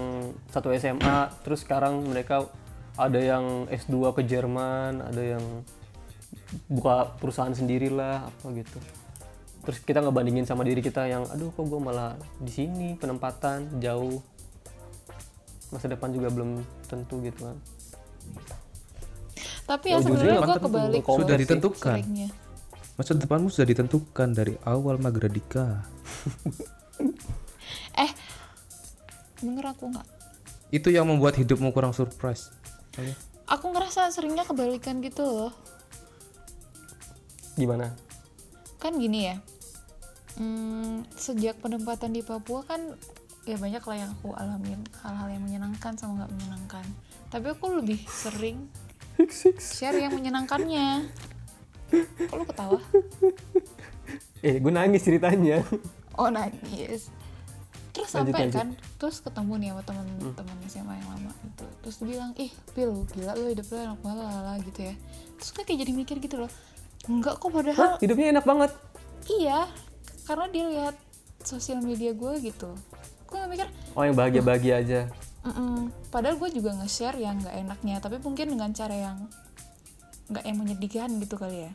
satu SMA terus sekarang mereka ada yang S2 ke Jerman ada yang buka perusahaan sendirilah apa gitu. Terus kita ngebandingin sama diri kita yang aduh kok gue malah di sini penempatan jauh. Masa depan juga belum tentu gitu kan. Tapi ya Ya, ujung-ujungnya sebenarnya gue kebalik sudah ditentukan. seringnya masa depanmu sudah ditentukan dari awal magradika eh bener aku nggak? Itu yang membuat hidupmu kurang surprise. Ayo. aku ngerasa seringnya kebalikan gitu loh gimana? Kan gini ya hmm, sejak penempatan di Papua kan ya banyak lah yang aku alamin hal-hal yang menyenangkan sama nggak menyenangkan. Tapi aku lebih sering share yang menyenangkannya. Kok lu ketawa? Eh gue nangis ceritanya. Oh nangis. Terus Lanjut, sampai lanjut. kan terus ketemu nih sama teman-teman SMA yang lama gitu. Terus dia bilang ih pil gila lu hidup lu enak banget lah gitu ya. Terus gue kayak jadi mikir gitu loh enggak kok padahal Hah, hidupnya enak banget? Iya karena dia lihat sosial media gue gitu. Gue gak mikir oh yang bahagia-bahagia aja. "Mm-mm." padahal gue juga nge-share yang nggak enaknya tapi mungkin dengan cara yang nggak yang menyedihkan gitu kali ya.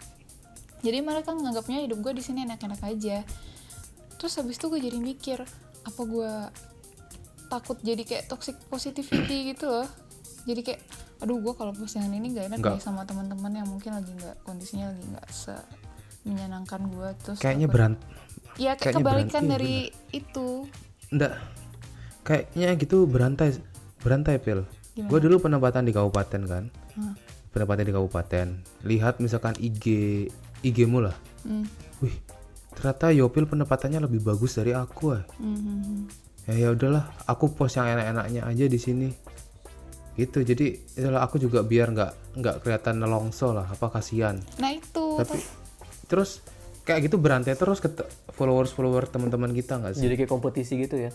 Jadi mereka nganggapnya hidup gue di sini enak-enak aja. Terus habis itu gue jadi mikir apa gue takut jadi kayak toxic positivity gitu loh? Jadi kayak aduh gue kalau postingan ini nggak enak deh sama teman-teman yang mungkin lagi nggak kondisinya lagi nggak se menyenangkan gue terus kayaknya berant Iya kayak kebalikan berhenti, dari itu. enggak kayaknya gitu berantai berantai pil gue dulu penempatan di kabupaten kan Hah. penempatan di kabupaten lihat misalkan IG IG mu lah Hmm. wih ternyata Yopil penempatannya lebih bagus dari aku eh. Hmm, hmm, hmm. ya ya udahlah aku post yang enak-enaknya aja di sini gitu jadi itulah aku juga biar nggak nggak kelihatan nelongso lah apa kasihan. Nah itu tapi terus? kayak gitu berantai terus ke followers follower teman-teman kita nggak sih? Jadi kayak kompetisi gitu ya?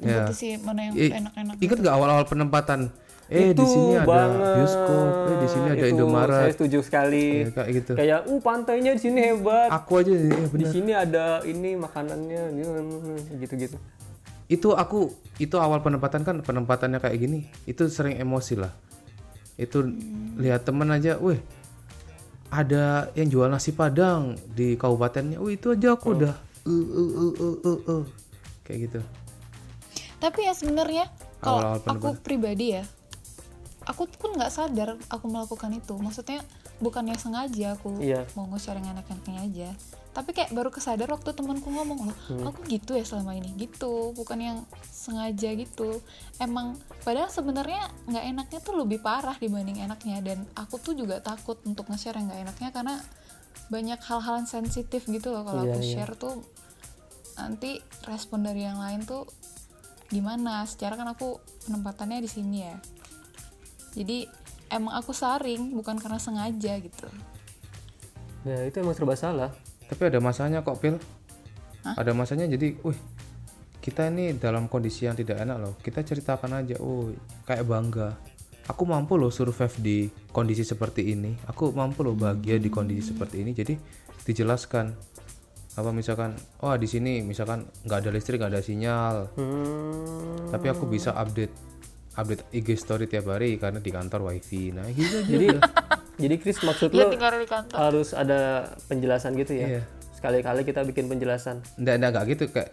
Ya. kompetisi mana yang enak-enak. Ingat nggak awal-awal penempatan? Eh di sini ada bioskop, eh di sini ada Itu Indomaret, saya setuju sekali. Ya, kayak gitu. kayak uh pantainya di sini hebat. Aku aja eh, di sini ada ini makanannya gitu-gitu Itu aku itu awal penempatan kan penempatannya kayak gini. Itu sering emosi lah. Itu lihat temen aja, wih ada yang jual nasi padang di kabupatennya. Wih itu aja aku udah uh, uh, uh, uh, uh, uh. kayak gitu. Tapi ya sebenarnya kalau aku pribadi ya, aku pun nggak sadar aku melakukan itu. Maksudnya bukannya sengaja aku Iya. mau nge-share yang enak-enaknya aja. Tapi kayak baru kesadar waktu temanku ngomong loh, Hmm. aku gitu ya selama ini, gitu. Bukan yang sengaja gitu. Emang padahal sebenarnya nggak enaknya tuh lebih parah dibanding enaknya. Dan aku tuh juga takut untuk nge-share yang nggak enaknya karena banyak hal-hal yang sensitif gitu loh kalau Iya, aku iya. share tuh nanti respon dari yang lain tuh gimana secara kan aku penempatannya di sini ya jadi emang aku saring bukan karena sengaja gitu ya itu emang serba salah Tapi ada masanya kok pil. Ada masanya jadi, wih kita ini dalam kondisi yang tidak enak loh. Kita ceritakan aja, oh kayak bangga. Aku mampu loh survive di kondisi seperti ini. Aku mampu loh bahagia di kondisi seperti ini. Jadi dijelaskan apa misalkan, oh di sini misalkan nggak ada listrik, nggak ada sinyal. hmm. Tapi aku bisa update update IG story tiap hari karena di kantor wifi. Nah gitu jadi jadi Chris maksud ya lo di kantor. harus ada penjelasan gitu ya? Iya. sekali-kali kita bikin penjelasan. Nggak, nggak, nggak gitu kayak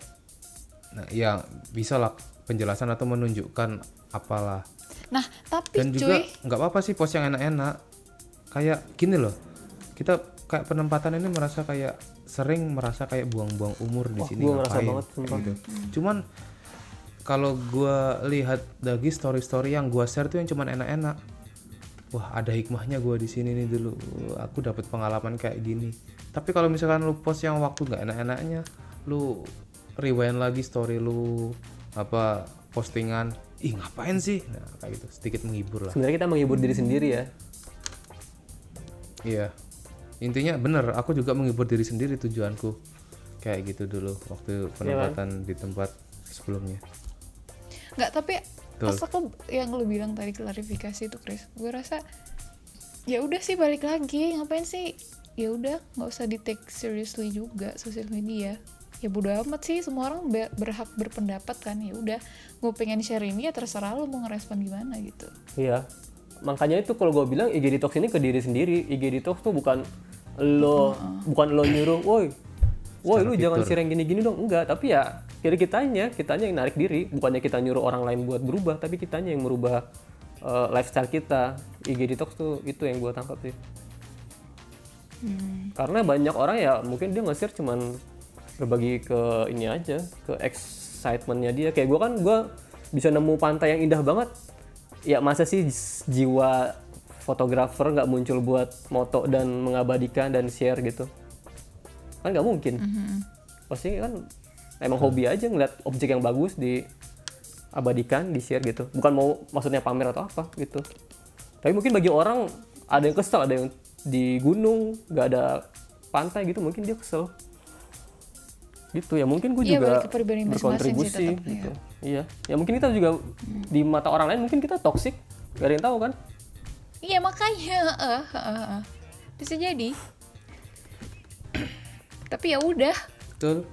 nah, ya bisa lah penjelasan atau menunjukkan apalah. Nah tapi dan juga nggak apa-apa sih post yang enak-enak. Kayak gini loh kita kayak penempatan ini merasa kayak sering merasa kayak buang-buang umur di sini gua ngerasa ngapain, banget, sumpah. gitu. cuman kalau gua lihat lagi story-story yang gua share tuh yang cuman enak-enak wah ada hikmahnya gua di sini nih dulu. Aku dapat pengalaman kayak gini. Tapi kalau misalkan lu post yang waktu nggak enak-enaknya lu rewind lagi story lu apa postingan ih ngapain sih? Nah kayak gitu. Sedikit menghibur lah. Sebenarnya kita menghibur diri sendiri ya. Iya. Intinya bener, aku juga menghibur diri sendiri tujuanku. kayak gitu dulu waktu Iya, penempatan di tempat sebelumnya. Nggak tapi Betul. pas aku yang lu bilang tadi klarifikasi itu Chris gue rasa ya udah sih balik lagi ngapain sih ya udah nggak usah di take seriously juga sosial media ya bodo amat sih semua orang be- berhak berpendapat kan ya udah gue pengen share ini ya terserah lu mau ngerespon gimana gitu Iya. Makanya itu kalau gue bilang IG detox ini ke diri sendiri. IG detox tuh bukan lo bukan lo nyuruh, woi, woi lu jangan share yang gini-gini dong. Enggak, tapi ya kira kitanya, kitanya yang narik diri. Bukannya kita nyuruh orang lain buat berubah, tapi kitanya yang merubah eh, lifestyle kita. IG detox tuh itu yang gue tangkap sih. Karena banyak orang ya mungkin dia nge-share cuman berbagi ke ini aja, ke excitementnya dia. Kayak gue kan gue bisa nemu pantai yang indah banget. Ya masa sih jiwa fotografer nggak muncul buat moto dan mengabadikan dan share gitu? Kan nggak mungkin. Pasti kan emang hobi aja ngeliat objek yang bagus diabadikan, di share gitu. Bukan mau maksudnya pamer atau apa gitu. Tapi mungkin bagi orang ada yang kesel, ada yang di gunung nggak ada pantai gitu, mungkin dia kesel. Gitu ya mungkin gue Iya, juga sih berkontribusi tetap, gitu. Iya, ya mungkin kita juga di mata orang lain mungkin kita toksik, gak ada yang tahu kan? iya makanya eh, eh, eh. bisa jadi tapi ya udah betul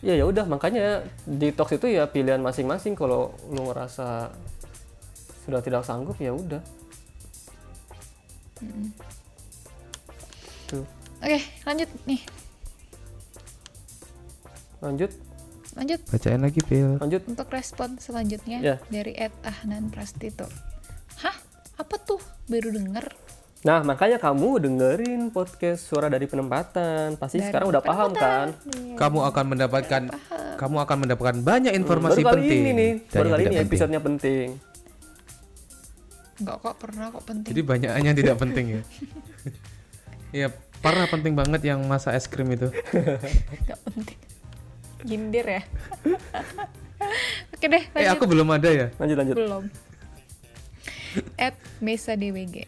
Ya ya udah makanya detox itu ya pilihan masing-masing. Kalau lu ngerasa sudah tidak sanggup ya udah. Tuh. oke lanjut nih. Lanjut, lanjut. Bacain lagi Pil. Lanjut. untuk respon selanjutnya Ya. dari Ed Ahnan Prastito. Hah? Apa tuh? Baru denger Nah, makanya kamu dengerin podcast Suara dari Penempatan. Pasti Dari sekarang udah paham kan? kamu akan mendapatkan kamu akan mendapatkan banyak informasi baru kali penting ini nih, baru kali ini penting. episodenya penting. Enggak kok pernah kok penting jadi banyak yang tidak penting ya Iya, parah penting banget yang masa es krim itu. Enggak penting Gindir ya Oke deh Eh, lanjut aku belum ada ya. Lanjut lanjut. Belum At Mesa DWG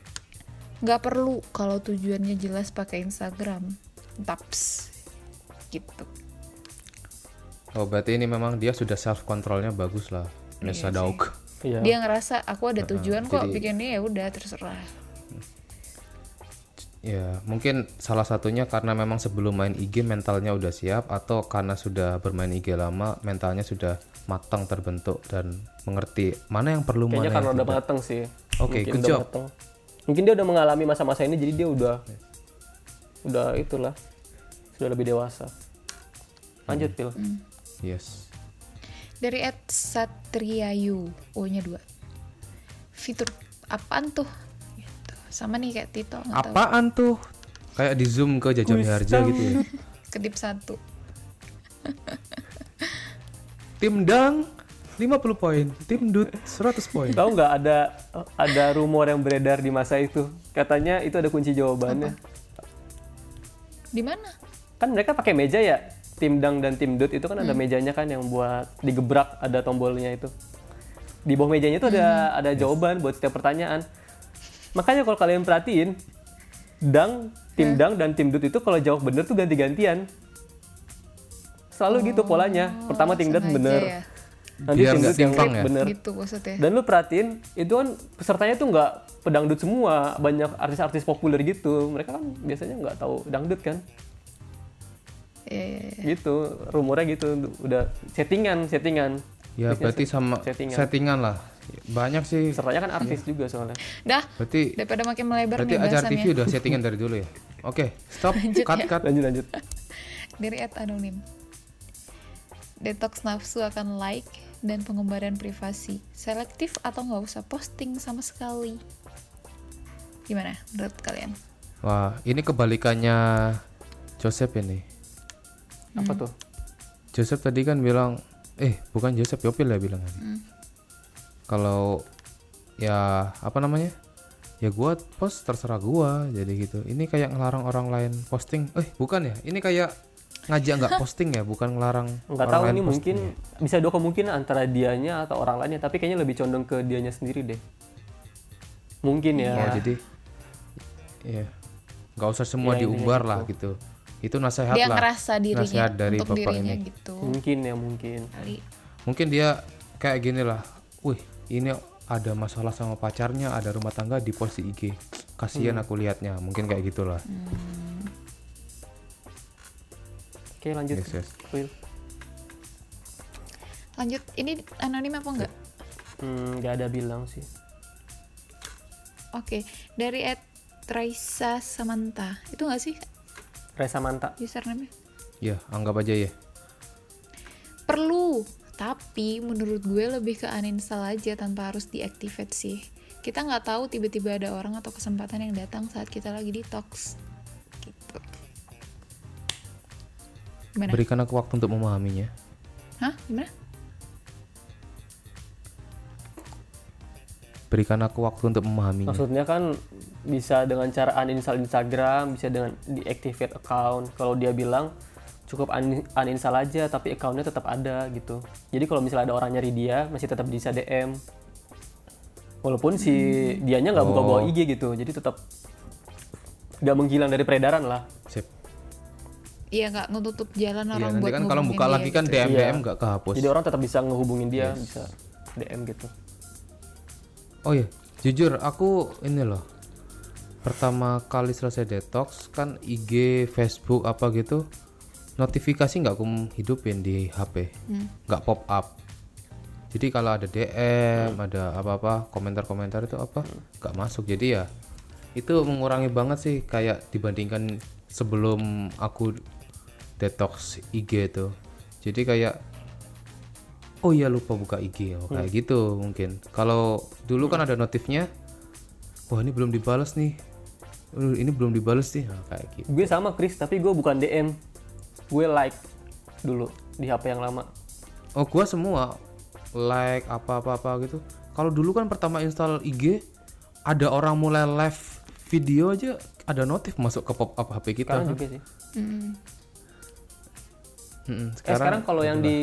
Nggak perlu kalau tujuannya jelas pakai Instagram Taps Gitu Oh, berarti ini memang dia sudah self controlnya bagus lah. Nesa Dauk. Iya. Dia ngerasa aku ada tujuan kok jadi- bikinnya ya udah terserah Ya, mungkin salah satunya karena memang sebelum main IG mentalnya udah siap atau karena sudah bermain IG lama mentalnya sudah matang terbentuk dan mengerti mana yang perlu Kayaknya mana karena yang udah mateng sih. Oke, Mungkin good udah job. mateng. Mungkin dia udah mengalami masa-masa ini jadi dia udah udah itulah sudah lebih dewasa. Lanjut, Pil. Yes. Dari Ed Satriayu O-nya dua Fitur apaan tuh? Gitu. Sama nih kayak Tito nggak tahu. Apaan tuh? Kayak di zoom ke Jaja Miharja gitu ya. Kedip satu Tim Dang 50 poin, tim Dut 100 poin. Tahu nggak ada ada rumor yang beredar di masa itu? Katanya itu ada kunci jawabannya. Di mana? Kan mereka pakai meja ya. Tim Dang dan tim Dut itu kan ada mejanya kan yang buat digebrak ada tombolnya itu. Di bawah mejanya itu ada ada jawaban buat setiap pertanyaan. Makanya kalau kalian perhatiin, Dang, tim Dang dan tim Dut itu kalau jawab bener tuh ganti-gantian. Selalu gitu polanya. Pertama tim Dut bener. ya. Nanti Biar tim nggak Dut yang ya? bener. Gitu maksudnya. Dan lu perhatiin, itu kan pesertanya tuh nggak pedangdut semua, banyak artis-artis populer gitu. Mereka kan biasanya nggak tahu dangdut kan, Iya, iya, iya. gitu. Rumornya gitu, udah settingan, settingan. Ya Biasanya berarti sama settingan. settingan lah. Banyak sih. Pesertanya kan artis juga soalnya. Dah, Berarti daripada makin melebar berarti nih ajar TV bahasannya. udah settingan dari dulu ya. Oke, stop, Lanjut cut, ya. cut. Lanjut lanjut. Dari Ed Anonim. Detox nafsu akan like dan pengembaraan privasi. Selektif atau nggak usah posting sama sekali. Gimana menurut kalian? Wah, ini kebalikannya Joseph ini. Apa tuh? Joseph tadi kan bilang, eh bukan Joseph Yopil ya bilang tadi. Kalau ya apa namanya? Ya gua post terserah gua jadi gitu. Ini kayak ngelarang orang lain posting. Eh bukan ya? Ini kayak ngajak nggak posting ya, bukan ngelarang Nggak tahu ini mungkin ya. bisa dua kemungkinan antara dianya atau orang lainnya, tapi kayaknya lebih condong ke dianya sendiri deh. Mungkin ya. Oh jadi, ya nggak usar semua Iya, intinya diumbar gitu. lah gitu. itu nasihat dia lah ngerasa dirinya nasihat dari untuk bapak dirinya ini gitu mungkin ya mungkin kali mungkin dia kayak gini lah wih ini ada masalah sama pacarnya ada rumah tangga di post di IG kasihan Hmm. aku lihatnya mungkin kayak gitulah oke lanjut. Yes, yes. Will. lanjut ini anonim apa enggak? Hmm, nggak ada bilang sih. Oke dari Ed Raisa Samantha. Itu enggak sih? Resa Manta. Username ya anggap aja ya. Perlu tapi menurut gue lebih ke uninstall aja tanpa harus deactivate sih. Kita nggak tahu tiba-tiba ada orang atau kesempatan yang datang saat kita lagi detox gimana? Berikan aku waktu untuk memahaminya. Hah? Gimana? Berikan aku waktu untuk memahaminya. Maksudnya kan bisa dengan cara uninstall Instagram bisa dengan deactivate account. Kalau dia bilang cukup un- uninstall aja tapi accountnya tetap ada gitu. Jadi kalau misalnya ada orang nyari dia masih tetap bisa DM walaupun si dianya nggak buka bawa Oh. IG gitu jadi tetap nggak menghilang dari peredaran lah. Sip. Iya nggak nutup jalan Iya, orang nanti buat kan kalau buka dia lagi kan gitu. DM Iya. DM nggak kehapus jadi orang tetap bisa ngehubungin dia bisa DM gitu Oh iya, jujur aku ini loh. Pertama kali selesai detox kan IG, Facebook apa gitu, notifikasi nggak aku hidupin di HP, nggak pop up. Jadi kalau ada DM, ada apa-apa, komentar-komentar itu apa, nggak masuk. Jadi ya itu mengurangi banget sih kayak dibandingkan sebelum aku detox IG tuh. Jadi kayak oh iya lupa buka IG oh, kayak gitu mungkin. Kalau dulu kan ada notifnya wah ini belum dibalas nih. Uh, ini belum dibalas nih. Nah, kayak gitu. Gue sama Chris tapi gue bukan DM gue like dulu di HP yang lama. Oh gua semua like apa apa apa gitu. Kalau dulu kan pertama install IG ada orang mulai live video aja ada notif masuk ke pop up HP kita. Sekarang juga sih. Mm. Mm-mm, Eh, sekarang kalau yang di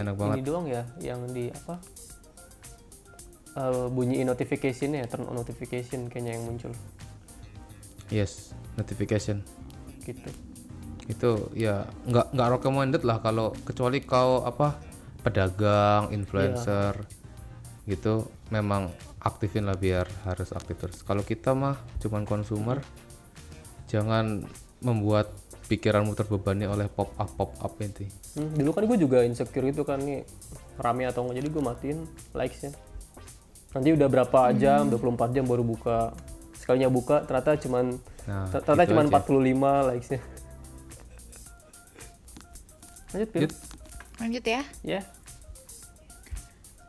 Enak ini doang ya, yang di apa? Eh, bunyiin notification ya, turn on notification kayaknya yang muncul. Yes notification. Gitu. itu ya nggak nggak recommended lah kalau kecuali kau apa pedagang influencer gitu memang aktifin lah biar harus aktif terus. Kalau kita mah cuman konsumer jangan membuat pikiranmu terbebani oleh pop up pop up itu Hmm, dulu kan gue juga insecure itu kan nih rame atau enggak jadi gue matiin likesnya. Nanti udah berapa jam, 24 jam baru buka. Sekalinya buka ternyata cuman Nah, ternyata gitu cuman aja. 45 likesnya. Lanjut, Pil. Lanjut. lanjut ya Ya.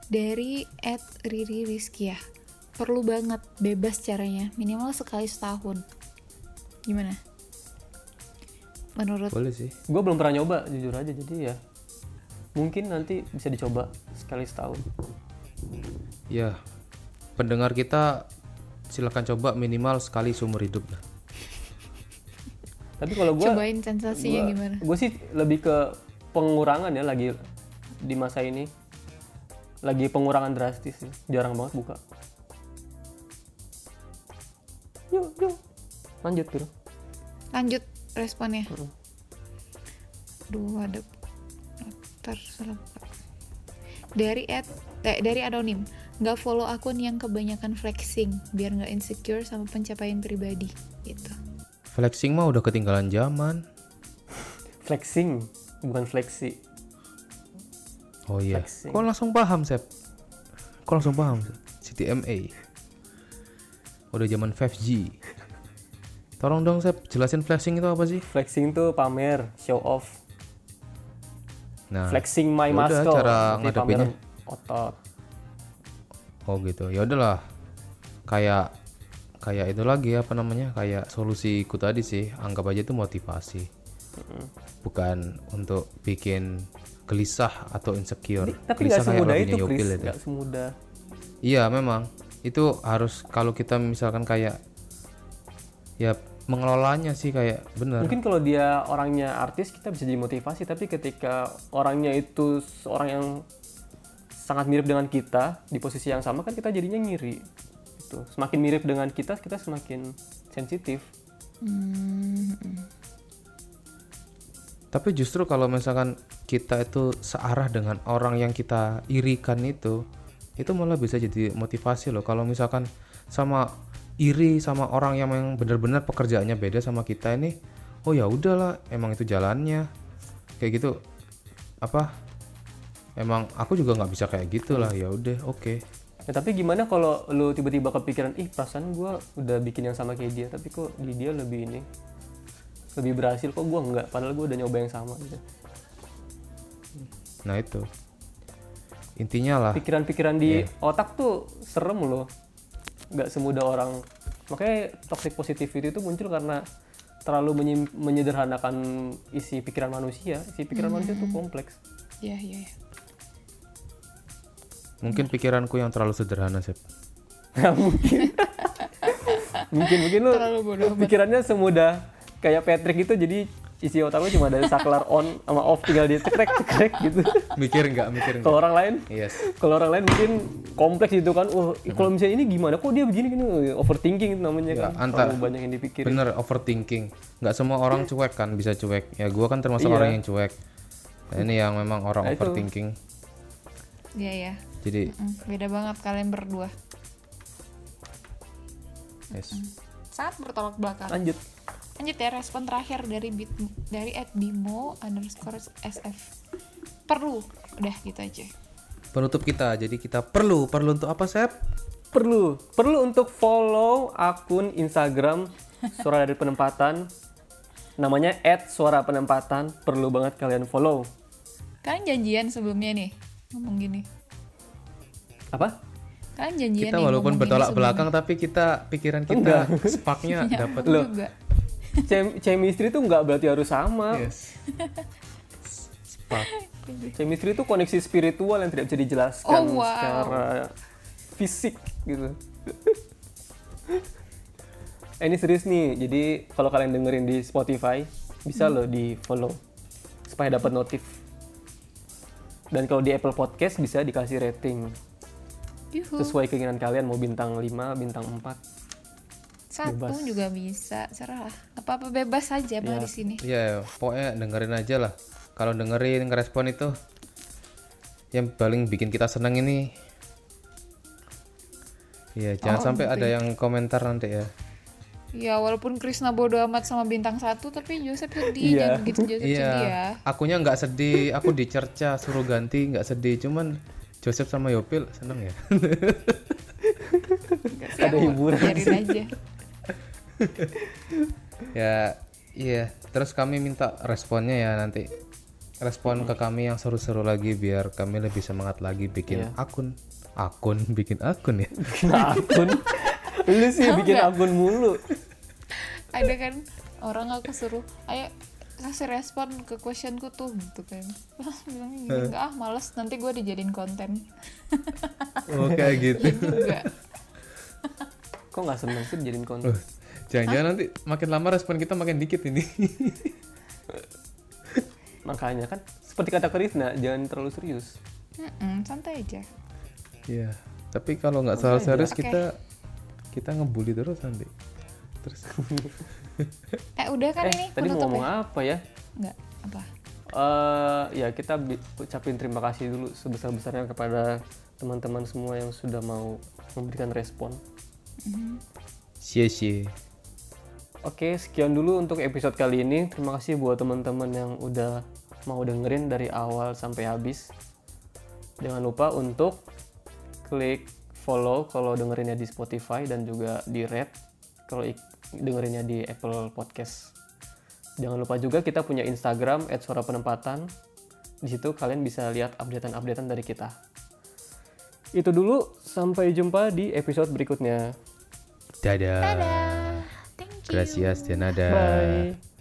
dari Ed Riri Rizkia perlu banget bebas caranya minimal sekali setahun gimana menurut boleh sih. Gue belum pernah nyoba jujur aja. Jadi ya mungkin nanti bisa dicoba sekali setahun. ya pendengar kita silakan coba minimal sekali seumur hidup lah Tapi kalau gue cobain sensasinya gimana? gue sih lebih ke pengurangan ya lagi di masa ini. Lagi pengurangan drastis sih. Jarang banget buka. Yuk yuk. Lanjut Pil. lanjut responnya? Duh ada Ntar salah buka. dari Ed eh, dari anonim. Nggak follow akun yang kebanyakan flexing biar nggak insecure sama pencapaian pribadi gitu. Flexing mah udah ketinggalan zaman. Flexing bukan fleksi oh iya. Flexing. kok langsung paham Sep? Kok langsung paham? CTMA udah zaman 5G tolong dong Sep jelasin flexing itu apa sih flexing tuh pamer show off nah flexing my muscle cara ngadepinnya. otot Oh gitu. Ya udahlah. Kayak kayak itu lagi apa namanya? Kayak solusiku tadi sih. Anggap aja itu motivasi. Bukan untuk bikin gelisah atau insecure. tapi gelisah nggak semudah itu Chris itu. nggak semudah Iya, memang. Itu harus kalau kita misalkan kayak ya mengelolanya sih kayak bener. Mungkin kalau dia orangnya artis kita bisa jadi motivasi, tapi ketika orangnya itu seorang yang sangat mirip dengan kita di posisi yang sama kan kita jadinya ngiri. Itu. Semakin mirip dengan kita, kita semakin sensitif. Hmm, Tapi justru kalau misalkan kita itu searah dengan orang yang kita irikan itu, itu malah bisa jadi motivasi loh. Kalau misalkan sama iri sama orang yang memang benar-benar pekerjaannya beda sama kita ini, oh ya udahlah, emang itu jalannya. Kayak gitu. Apa? Emang aku juga nggak bisa kayak gitu lah. Ya udah, oke. Ya, tapi gimana kalau lu tiba-tiba kepikiran, ih perasaan gua udah bikin yang sama kayak dia, tapi kok di dia lebih ini, lebih berhasil kok gua enggak, padahal gua udah nyoba yang sama gitu. Nah itu. Intinya lah. Pikiran-pikiran di otak tuh serem loh, nggak semudah orang. Makanya toxic positivity itu muncul karena terlalu menyim- menyederhanakan isi pikiran manusia. Isi pikiran manusia tuh kompleks. Iya, iya, iya. Mungkin pikiranku yang terlalu sederhana, Sep. Nggak mungkin. mungkin mungkin lu Terlalu bodoh amat. pikirannya semudah kayak Patrick itu jadi isi otak lu cuma dari saklar on sama off tinggal di cekrek cekrek gitu. Mikir nggak, mikir nggak. Kalau orang lain Yes. kalau orang lain mungkin kompleks gitu kan. Wah, kalau misalnya ini gimana kok dia begini gini overthinking itu namanya Ya, kan. antar- Terlalu banyak yang dipikirin. Bener overthinking. Nggak semua orang cuek kan bisa cuek. Ya gua kan termasuk Iya. orang yang cuek. Nah, ini yang memang orang Nah, overthinking. Iya, iya. Jadi Mm, beda banget kalian berdua. yes. Sangat bertolak belakang. Lanjut. Lanjut ya respon terakhir dari bit dari @bimo underscore sf. Perlu, udah gitu aja. Penutup kita. Jadi kita perlu perlu untuk apa, Sep? Perlu perlu untuk follow akun Instagram Suara dari Penempatan. Namanya @suara_penempatan. Perlu banget kalian follow. Kalian janjian sebelumnya nih ngomong gini. Apa? Kalian janjian Kita nih walaupun bertolak sebelumnya. belakang tapi kita pikiran kita sparknya Ya, dapat. Loh. juga. Chem- chemistry itu nggak berarti harus sama. Yes. Spark. Chemistry itu koneksi spiritual yang tidak bisa dijelaskan Oh, wow. secara fisik gitu. eh, ini serius nih. Jadi kalau kalian dengerin di Spotify bisa loh di follow supaya dapat notif. Dan kalau di Apple Podcast bisa dikasih rating Yuhu. sesuai keinginan kalian mau bintang 5, bintang 4. Satu bebas. juga bisa, serah. Apa-apa bebas aja Ya. di sini. Iya, pokoknya dengerin aja lah. Kalau dengerin ngerespon itu yang paling bikin kita seneng ini. Iya, jangan Oh, sampai gitu ada yang komentar nanti ya. Ya walaupun Krisna bodo amat sama bintang satu, tapi Joseph sedih, Iya. jangan begitu Joseph sedih ya. Iya, akunya nggak sedih, aku dicerca suruh ganti nggak sedih, cuman Joseph sama Yopil seneng ya. Ada hiburan biarin aja. ya, iya. Terus kami minta responnya ya nanti. Respon ke kami yang seru-seru lagi biar kami lebih semangat lagi bikin Iya. akun. Akun, bikin akun ya. Bikin akun. Lu sih Tahu bikin nggak? akun mulu. Ada kan orang aku suruh, ayo kasih respon ke questionku tuh gitu kan. Wah, bilangnya gini, enggak ah males, nanti gue dijadiin konten. Oh, kayak gitu. Ya juga. Kok nggak seneng sih jadiin konten? Jangan-jangan nanti makin lama respon kita makin dikit ini. Makanya kan seperti kata Krisna, jangan terlalu serius. Mm-mm, santai aja. Iya. Tapi kalau nggak soal serius Oke. kita kita ngebully terus nanti. Terus Eh udah kan eh, ini tadi mau ngomong ya? apa ya? Enggak, apa? Eh, ya kita bi- ucapin terima kasih dulu sebesar-besarnya kepada teman-teman semua yang sudah mau memberikan respon. cie-cie. Oke, sekian dulu untuk episode kali ini. Terima kasih buat teman-teman yang udah mau dengerin dari awal sampai habis. Jangan lupa untuk klik follow kalau dengerinnya di Spotify dan juga di rate kalau dengerinnya di Apple Podcast. Jangan lupa juga kita punya Instagram @suarapenempatan. Di situ kalian bisa lihat updatean-updatean dari kita. Itu dulu, sampai jumpa di episode berikutnya. Dadah. Dadah. Gracias, nada. Bye.